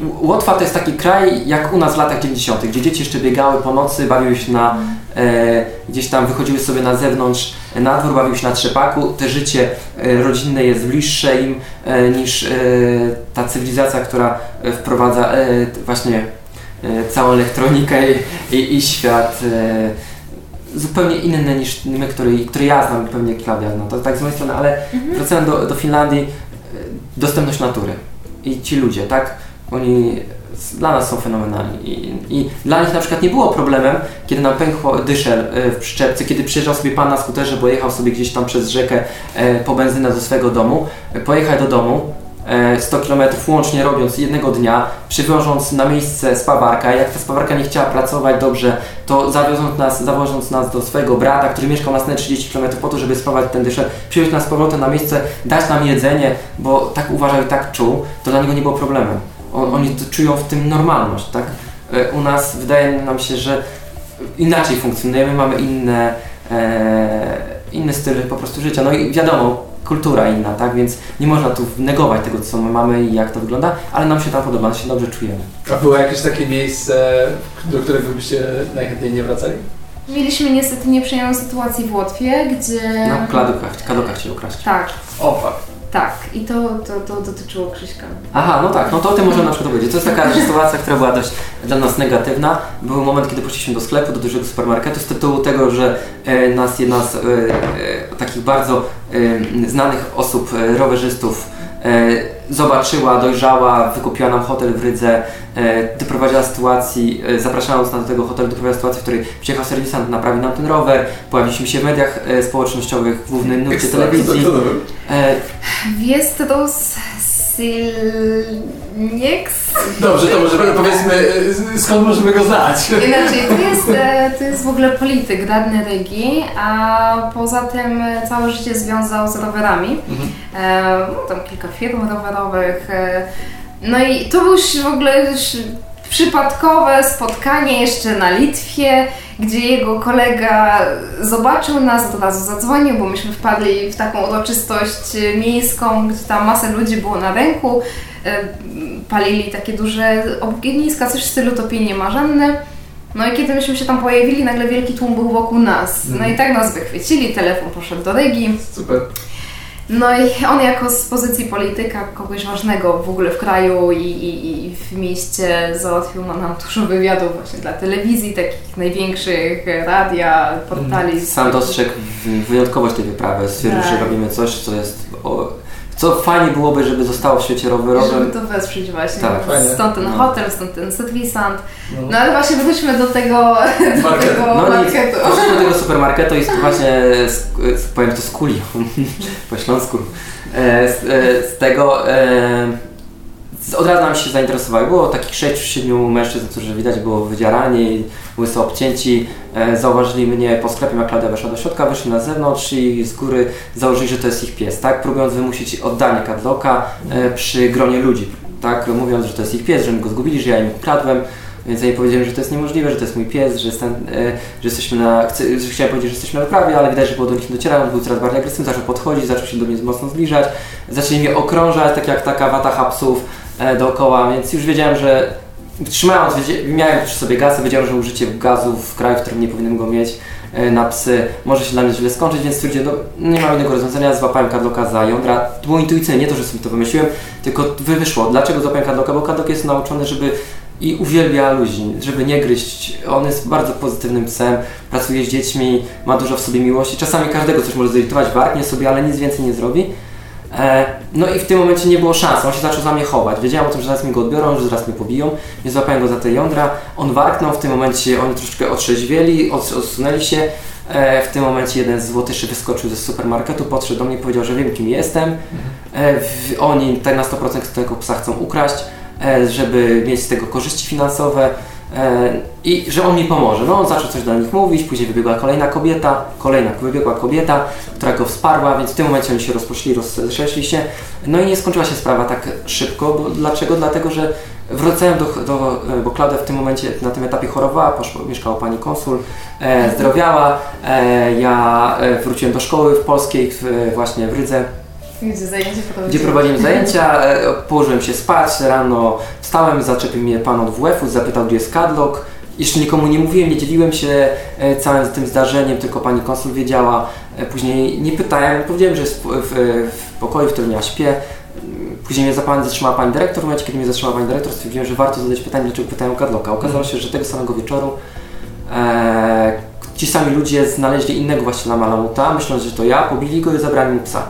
Łotwa to jest taki kraj jak u nas w latach 90., gdzie dzieci jeszcze biegały po nocy, bawiły się na, e, gdzieś tam wychodziły sobie na zewnątrz, e, na dwór, bawiły się na trzepaku. Te życie e, rodzinne jest bliższe im e, niż e, ta cywilizacja, która e, wprowadza właśnie całą elektronikę i, i, i świat zupełnie inny niż my, który, który ja znam, pewnie Klaudia zna. To tak z mojej strony, ale wracając do, do Finlandii, dostępność natury i ci ludzie, tak? Oni dla nas są fenomenalni I, i dla nich na przykład nie było problemem, kiedy nam pękło dyszel e, w przyczepce, kiedy przyjeżdżał sobie pan na skuterze, bo jechał sobie gdzieś tam przez rzekę e, po benzynę do swojego domu, e, pojechać do domu, e, 100 km łącznie robiąc jednego dnia, przywożąc na miejsce spawarka. Jak ta spawarka nie chciała pracować dobrze, to zawioząc nas, zawożąc nas do swojego brata, który mieszkał na następne 30 km po to, żeby spawać ten dyszel, przywieźć nas z powrotem na miejsce, dać nam jedzenie, bo tak uważał i tak czuł, to dla niego nie było problemem. On, oni to czują w tym normalność, tak? E, U nas wydaje nam się, że inaczej funkcjonujemy, mamy inne, e, inny styl po prostu życia. No i wiadomo, kultura inna, tak? Więc nie można tu negować tego, co my mamy i jak to wygląda, ale nam się tam podoba, nam się dobrze czujemy. A było jakieś takie miejsce, do którego byście najchętniej nie wracali? Mieliśmy niestety nieprzyjemną sytuację w Łotwie, gdzie... Na kladukach, kadokach się ukraść. Tak, O. tak. I to, to, to dotyczyło Krzyśka. Aha, no tak, no to o tym możemy na przykład powiedzieć. To jest taka [laughs] sytuacja, która była dość dla nas negatywna. Był moment, kiedy poszliśmy do sklepu, do dużego supermarketu z tytułu tego, że e, nas jedna z e, e, takich bardzo e, znanych osób, e, rowerzystów, zobaczyła, dojrzała, wykupiła nam hotel w Rydze, e, doprowadziła sytuacji, e, zapraszając nas do tego hotelu, doprowadziła sytuacji, w której przyjechał serwisant, naprawił nam ten rower, pojawiliśmy się w mediach e, społecznościowych, w głównym nurcie telewizji. Kto to był? Silnieks. Dobrze, to może powiedzmy, y, skąd możemy go znać? Inaczej, to jest, e, to jest w ogóle polityk, radny Rygi, a poza tym całe życie związał z rowerami. E, no, tam kilka firm rowerowych. E, no i to był już w ogóle już przypadkowe spotkanie jeszcze na Litwie, gdzie jego kolega zobaczył nas, od razu zadzwonił, bo myśmy wpadli w taką uroczystość miejską, gdzie tam masę ludzi było na ręku. E, palili takie duże ogniska, coś w stylu topienie marzenne. No i kiedy myśmy się tam pojawili, nagle wielki tłum był wokół nas. No i tak nas wychwycili, telefon poszedł do Rygi. Super. No i on jako z pozycji polityka, kogoś ważnego w ogóle w kraju i, i, i w mieście załatwił nam, nam dużo wywiadów właśnie dla telewizji, takich największych, radia, portali. Sam dostrzegł wyjątkowość tej wyprawy. Stwierdził, Tak. że robimy coś, co jest. O, co fajnie byłoby, żeby zostało w świecie Żeby rowerowym. to wesprzeć właśnie. Tak, fajnie. stąd ten No. hotel, stąd ten serwisant. No. No ale właśnie wróćmy do tego, do Market. tego No marketu. poszliśmy do tego [laughs] supermarketu i właśnie, powiem to z kuli, [laughs] po śląsku, e, z, e, z tego e, od razu nam się zainteresowały. Było takich 6-7 mężczyzn, którzy widać było wydzierani, łyso obcięci. E, zauważyli mnie po sklepie, jak Klaudia weszła do środka, wyszli na zewnątrz i z góry założyli, że to jest ich pies, tak? Próbując wymusić oddanie kadloka e, przy gronie ludzi, tak? Mówiąc, że to jest ich pies, że my go zgubili, że ja im ukradłem. Więc ja im powiedziałem, że to jest niemożliwe, że to jest mój pies, że, jestem, e, że jesteśmy na. Chcę, że chciałem powiedzieć, że jesteśmy na wyprawie, ale widać, że było do nich nie dociera. On był coraz bardziej agresywny, zaczął podchodzić, zaczął się do mnie mocno zbliżać. Zaczęli mnie okrążać, tak jak taka watacha psów e, dookoła, więc już wiedziałem, że trzymając, miałem przy sobie gaz, wiedziałem, że użycie gazu w kraju, w którym nie powinienem go mieć e, na psy może się dla mnie źle skończyć, więc stwierdziłem, no, nie mam innego rozwiązania, złapałem kadloka za jądra. To było nie to, że sobie to wymyśliłem, tylko wy- wyszło. Dlaczego złapałem kadloka? Bo kadlok jest nauczony, żeby i uwielbia ludzi, żeby nie gryźć. On jest bardzo pozytywnym psem, pracuje z dziećmi, ma dużo w sobie miłości. Czasami każdego coś może zirytować, warknie sobie, ale nic więcej nie zrobi. E, no i w tym momencie nie było szans, on się zaczął za mnie chować. Wiedziałem o tym, że zaraz mi go odbiorą, że zaraz mnie pobiją, więc złapałem go za te jądra. On warknął, w tym momencie oni troszeczkę otrzeźwieli, od, odsunęli się. E, w tym momencie jeden z złotyszy wyskoczył ze supermarketu, podszedł do mnie powiedział, że wiem kim jestem. E, oni tak na 100% tego psa chcą ukraść, żeby mieć z tego korzyści finansowe. E, I że on mi pomoże. No on zaczął coś do nich mówić, później wybiegła kolejna kobieta, kolejna wybiegła kobieta, która go wsparła, więc w tym momencie oni się rozpoczęli, rozeszli się. No i nie skończyła się sprawa tak szybko, bo dlaczego? Dlatego, że wracałem do, do bo Klaudia w tym momencie na tym etapie chorowała, poszła, mieszkała pani konsul, e, zdrowiała, e, ja e, wróciłem do szkoły w polskiej, w, właśnie w Rydze. Gdzie Gdzie prowadziłem zajęcia, e, położyłem się spać, rano wstałem, zaczepił mnie pan od WF-u, zapytał gdzie jest kadlok. Jeszcze nikomu nie mówiłem, nie dzieliłem się e, całym tym zdarzeniem, tylko pani konsul wiedziała. E, później nie pytałem, powiedziałem, że jest w, w, w pokoju, w którym ja śpię. Później mnie zatrzymała pani dyrektor. W momencie, kiedy mnie zatrzymała pani dyrektor, stwierdziłem, że warto zadać pytanie, dlaczego pytają kadloka. Okazało się, że tego samego wieczoru e, ci sami ludzie znaleźli innego właściciela Malamuta, myśląc, że to ja, pobili go i zabrali mu psa.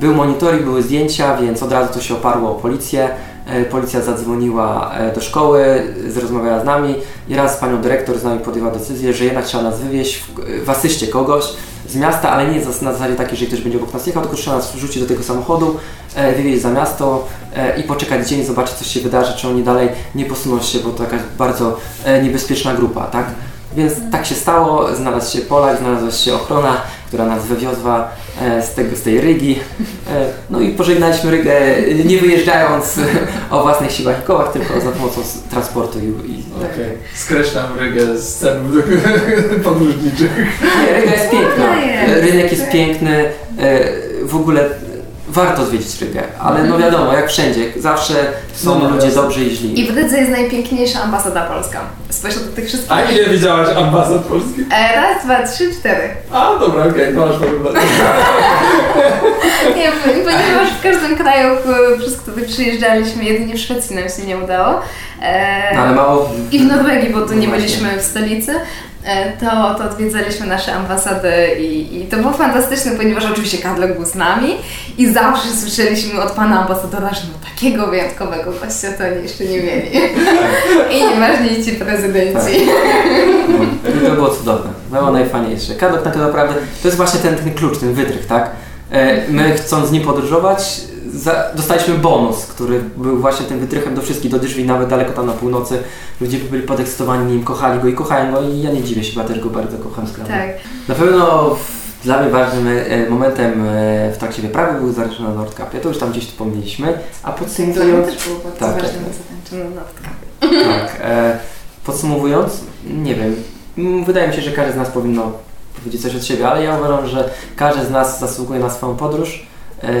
Był monitoring, były zdjęcia, więc od razu to się oparło o policję. E, policja zadzwoniła e, do szkoły, rozmawiała z nami i raz panią dyrektor z nami podjęła decyzję, że jednak trzeba nas wywieźć w, w asyście kogoś z miasta, ale nie na zasadzie takiej, że ktoś będzie obok nas jechał, tylko trzeba nas wrzucić do tego samochodu, e, wywieźć za miasto i poczekać dzień, zobaczyć co się wydarzy, czy oni dalej nie posuną się, bo to jakaś bardzo niebezpieczna grupa, tak? Więc tak się stało, znalazł się Polak, znalazła się ochrona, która nas wywiozła e, z, tego, z tej Rygi. E, no i pożegnaliśmy Rygę nie wyjeżdżając [laughs] o własnych siłach i kołach, tylko za pomocą transportu. I, i okay. Tak. Skreślam Rygę z cen [laughs] podróżniczych. Nie, Ryga jest piękna. Rynek jest piękny. E, w ogóle warto zwiedzić Rygę, ale no wiadomo, jak wszędzie, zawsze są no, ludzie dobrzy i źli. I w Rydze jest najpiękniejsza ambasada polska. Spośród tych wszystkich... A ile widziałaś ambasad polskich? E, raz, dwa, trzy, cztery. A, dobra, okej, okay, to masz [laughs] Nie, ponieważ w każdym kraju, przez który przyjeżdżaliśmy, jedynie w Szwecji nam się nie udało. E, no, ale mało... I w Norwegii, bo tu nie byliśmy w stolicy. E, to, to odwiedzaliśmy nasze ambasady i, i, to było fantastyczne, ponieważ oczywiście Kadlok był z nami i zawsze słyszeliśmy od pana ambasadora, że no takiego wyjątkowego gościa to oni jeszcze nie mieli. I nieważni ci prezydenci. Tak. To było cudowne. Było najfajniejsze. Kadlok tak naprawdę to jest właśnie ten, ten klucz, ten wytrych, tak? E, my chcąc z nim podróżować, za, dostaliśmy bonus, który był właśnie tym wytrychem do wszystkich, do drzwi, nawet daleko tam na północy. Ludzie byli podekscytowani nim, kochali go i kochają go i ja nie dziwię się, bo też go bardzo kocham z Tak. Na pewno dla mnie ważnym e, momentem e, w trakcie wyprawy był zaręczony na Nordkapie. To już tam gdzieś wspomnieliśmy. A podsumowując... To też było bardzo tak, ważne tak. na Nordkapie. Tak. E, podsumowując, nie wiem, wydaje mi się, że każdy z nas powinno powiedzieć coś od siebie, ale ja uważam, że każdy z nas zasługuje na swoją podróż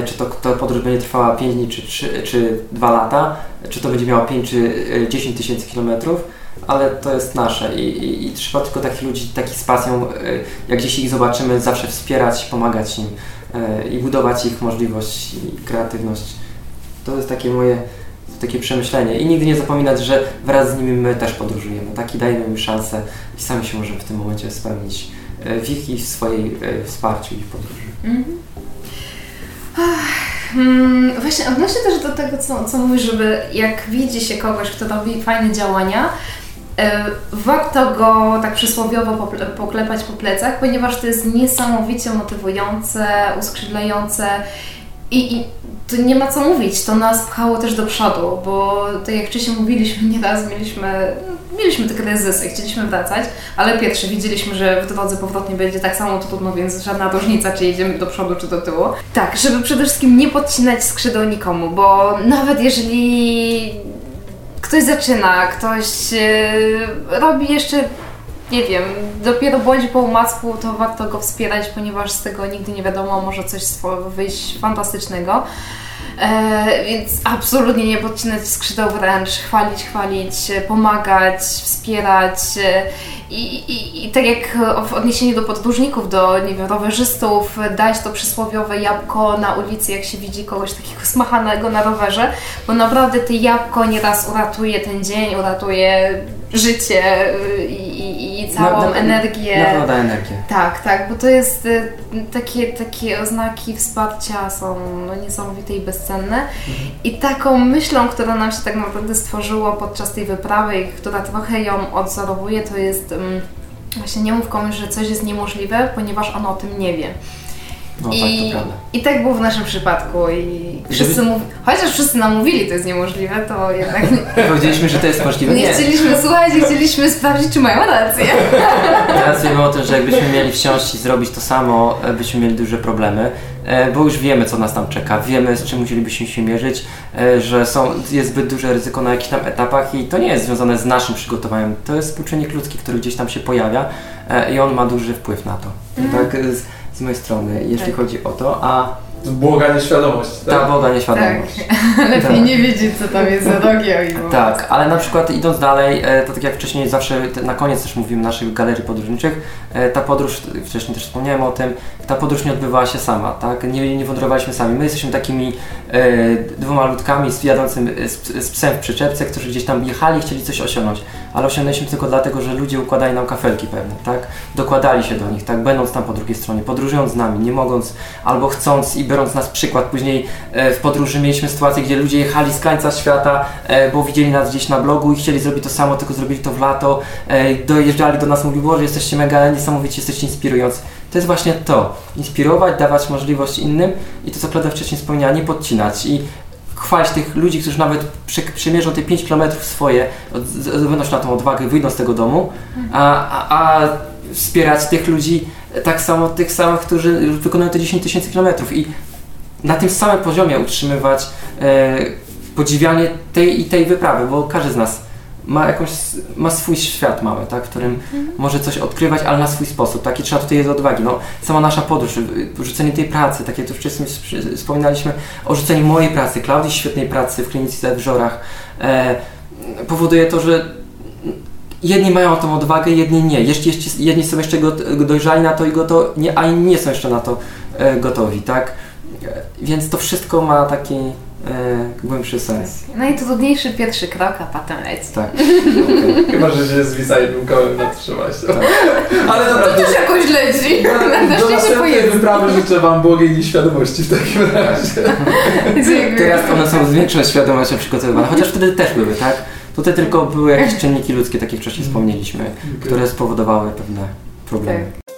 czy to, to podróż będzie trwała 5 dni, czy, 3, czy 2 lata, czy to będzie miało 5 czy 10 e, tysięcy kilometrów, ale to jest nasze I, i, i, trzeba tylko takich ludzi, takich z pasją, e, jak gdzieś ich zobaczymy, zawsze wspierać, pomagać im i budować ich możliwość i kreatywność. To jest takie moje takie przemyślenie i nigdy nie zapominać, że wraz z nimi my też podróżujemy, tak i dajemy im szansę i sami się możemy w tym momencie spełnić w ich i w swojej wsparciu ich podróży. Mm -hmm. Hmm, właśnie odnośnie też do tego, co, co mówisz, żeby jak widzi się kogoś, kto robi fajne działania, e, warto go tak przysłowiowo poklepać po plecach, ponieważ to jest niesamowicie motywujące, uskrzydlające i, i to nie ma co mówić, to nas pchało też do przodu, bo tak jak wcześniej mówiliśmy, [laughs] nieraz mieliśmy, mieliśmy te kryzysy, chcieliśmy wracać, ale pierwsze widzieliśmy, że w drodze powrotnej będzie tak samo trudno, więc żadna różnica, czy jedziemy do przodu, czy do tyłu. Tak, żeby przede wszystkim nie podcinać skrzydeł nikomu, bo nawet jeżeli ktoś zaczyna, ktoś yy, robi jeszcze nie wiem, dopiero bądź po umacku, to warto go wspierać, ponieważ z tego nigdy nie wiadomo, może coś wyjść fantastycznego. E, więc absolutnie nie podcinać skrzydeł wręcz, chwalić, chwalić, pomagać, wspierać. E, I, i, I tak jak w odniesieniu do podróżników, do nie wiem, rowerzystów, dać to przysłowiowe jabłko na ulicy, jak się widzi kogoś takiego smachanego na rowerze, bo naprawdę to jabłko nieraz uratuje ten dzień, uratuje życie y, i, i, i całą na, na, energię. Naprawdę energię. Tak, tak, bo to jest y, takie, takie oznaki wsparcia są no, niesamowite i bezcenne. Mhm. I taką myślą, która nam się tak naprawdę stworzyło podczas tej wyprawy, która trochę ją odzorowuje, to jest właśnie nie mów komuś, że coś jest niemożliwe, ponieważ on o tym nie wie. No I, tak. I tak było w naszym przypadku i wszyscy Żeby- mów... chociaż wszyscy nam mówili, to jest niemożliwe, to jednak [laughs] nie, Powiedzieliśmy, że to jest możliwe. nie chcieliśmy słuchać i chcieliśmy sprawdzić, czy mają rację. [laughs] Teraz wiemy o tym, że jakbyśmy mieli wsiąść i zrobić to samo, e, byśmy mieli duże problemy, e, bo już wiemy, co nas tam czeka, wiemy, z czym musielibyśmy się mierzyć, e, że są, jest zbyt duże ryzyko na jakichś tam etapach i to nie jest związane z naszym przygotowaniem, to jest współczynnik ludzki, który gdzieś tam się pojawia i on ma duży wpływ na to. Tak, z, mojej strony, jeśli Tak. chodzi o to, a Błoganie świadomości, ta tak? woda [laughs] nieświadomość. Lepiej Tak. nie wiedzieć, co tam jest za rogi, o ile Tak, ale na przykład idąc dalej, e, to tak jak wcześniej zawsze na koniec też mówimy naszych galerii podróżniczych, e, ta podróż, wcześniej też wspomniałem o tym, ta podróż nie odbywała się sama, tak? Nie, nie wędrowaliśmy sami. My jesteśmy takimi e, dwoma ludkami z jadącym e, z, z psem w przyczepce, którzy gdzieś tam jechali, chcieli coś osiągnąć, ale osiągnęliśmy tylko dlatego, że ludzie układali nam kafelki pewne, tak? Dokładali się do nich, tak? Będąc tam po drugiej stronie, podróżując z nami, nie mogąc albo chcąc i biorąc nas przykład. Później e, w podróży mieliśmy sytuację, gdzie ludzie jechali z krańca świata, e, bo widzieli nas gdzieś na blogu i chcieli zrobić to samo, tylko zrobili to w lato. E, dojeżdżali do nas, mówili, Boże, jesteście mega niesamowici, jesteście inspirujący. To jest właśnie to. Inspirować, dawać możliwość innym i to, co Klaudia wcześniej wspomniała, nie podcinać i chwalić tych ludzi, którzy nawet przy, przymierzą te 5 km swoje, zdobędą na tą odwagę, wyjdą z tego domu, a, a, a wspierać tych ludzi tak samo, tych samych, którzy wykonują te 10 tysięcy kilometrów. I na tym samym poziomie utrzymywać e, podziwianie tej i tej wyprawy, bo każdy z nas ma jakąś, ma swój świat mały, tak, w którym może coś odkrywać, ale na swój sposób, tak, i trzeba tutaj jest odwagi, no, sama nasza podróż, y, rzucenie tej pracy, tak jak tu wcześniej wsp- wspominaliśmy o rzuceniu mojej pracy, Klaudii świetnej pracy w klinice w Żorach, e, powoduje to, że jedni mają tą odwagę, jedni nie. Jeśli jeszcze, jedni są jeszcze dojrzali na to i goto, nie, a inni nie są jeszcze na to e, gotowi, tak? E, Więc to wszystko ma taki głębszy sens. Najtrudniejszy pierwszy krok, a potem leci. Tak. [laughs] Okej. Chyba, że się zwisa jednym kołem na trzymaście. Tak. Ale To naprawdę, też jakoś leci. do Na szczęście następnej wyprawy życzę Wam błogiej nieświadomości w takim razie. [laughs] Dziękuję. Teraz one są z większą świadomością przygotowywane, chociaż wtedy też były, tak? Tutaj tylko były jakieś czynniki ludzkie, tak jak wcześniej wspomnieliśmy, które spowodowały pewne problemy. Tak.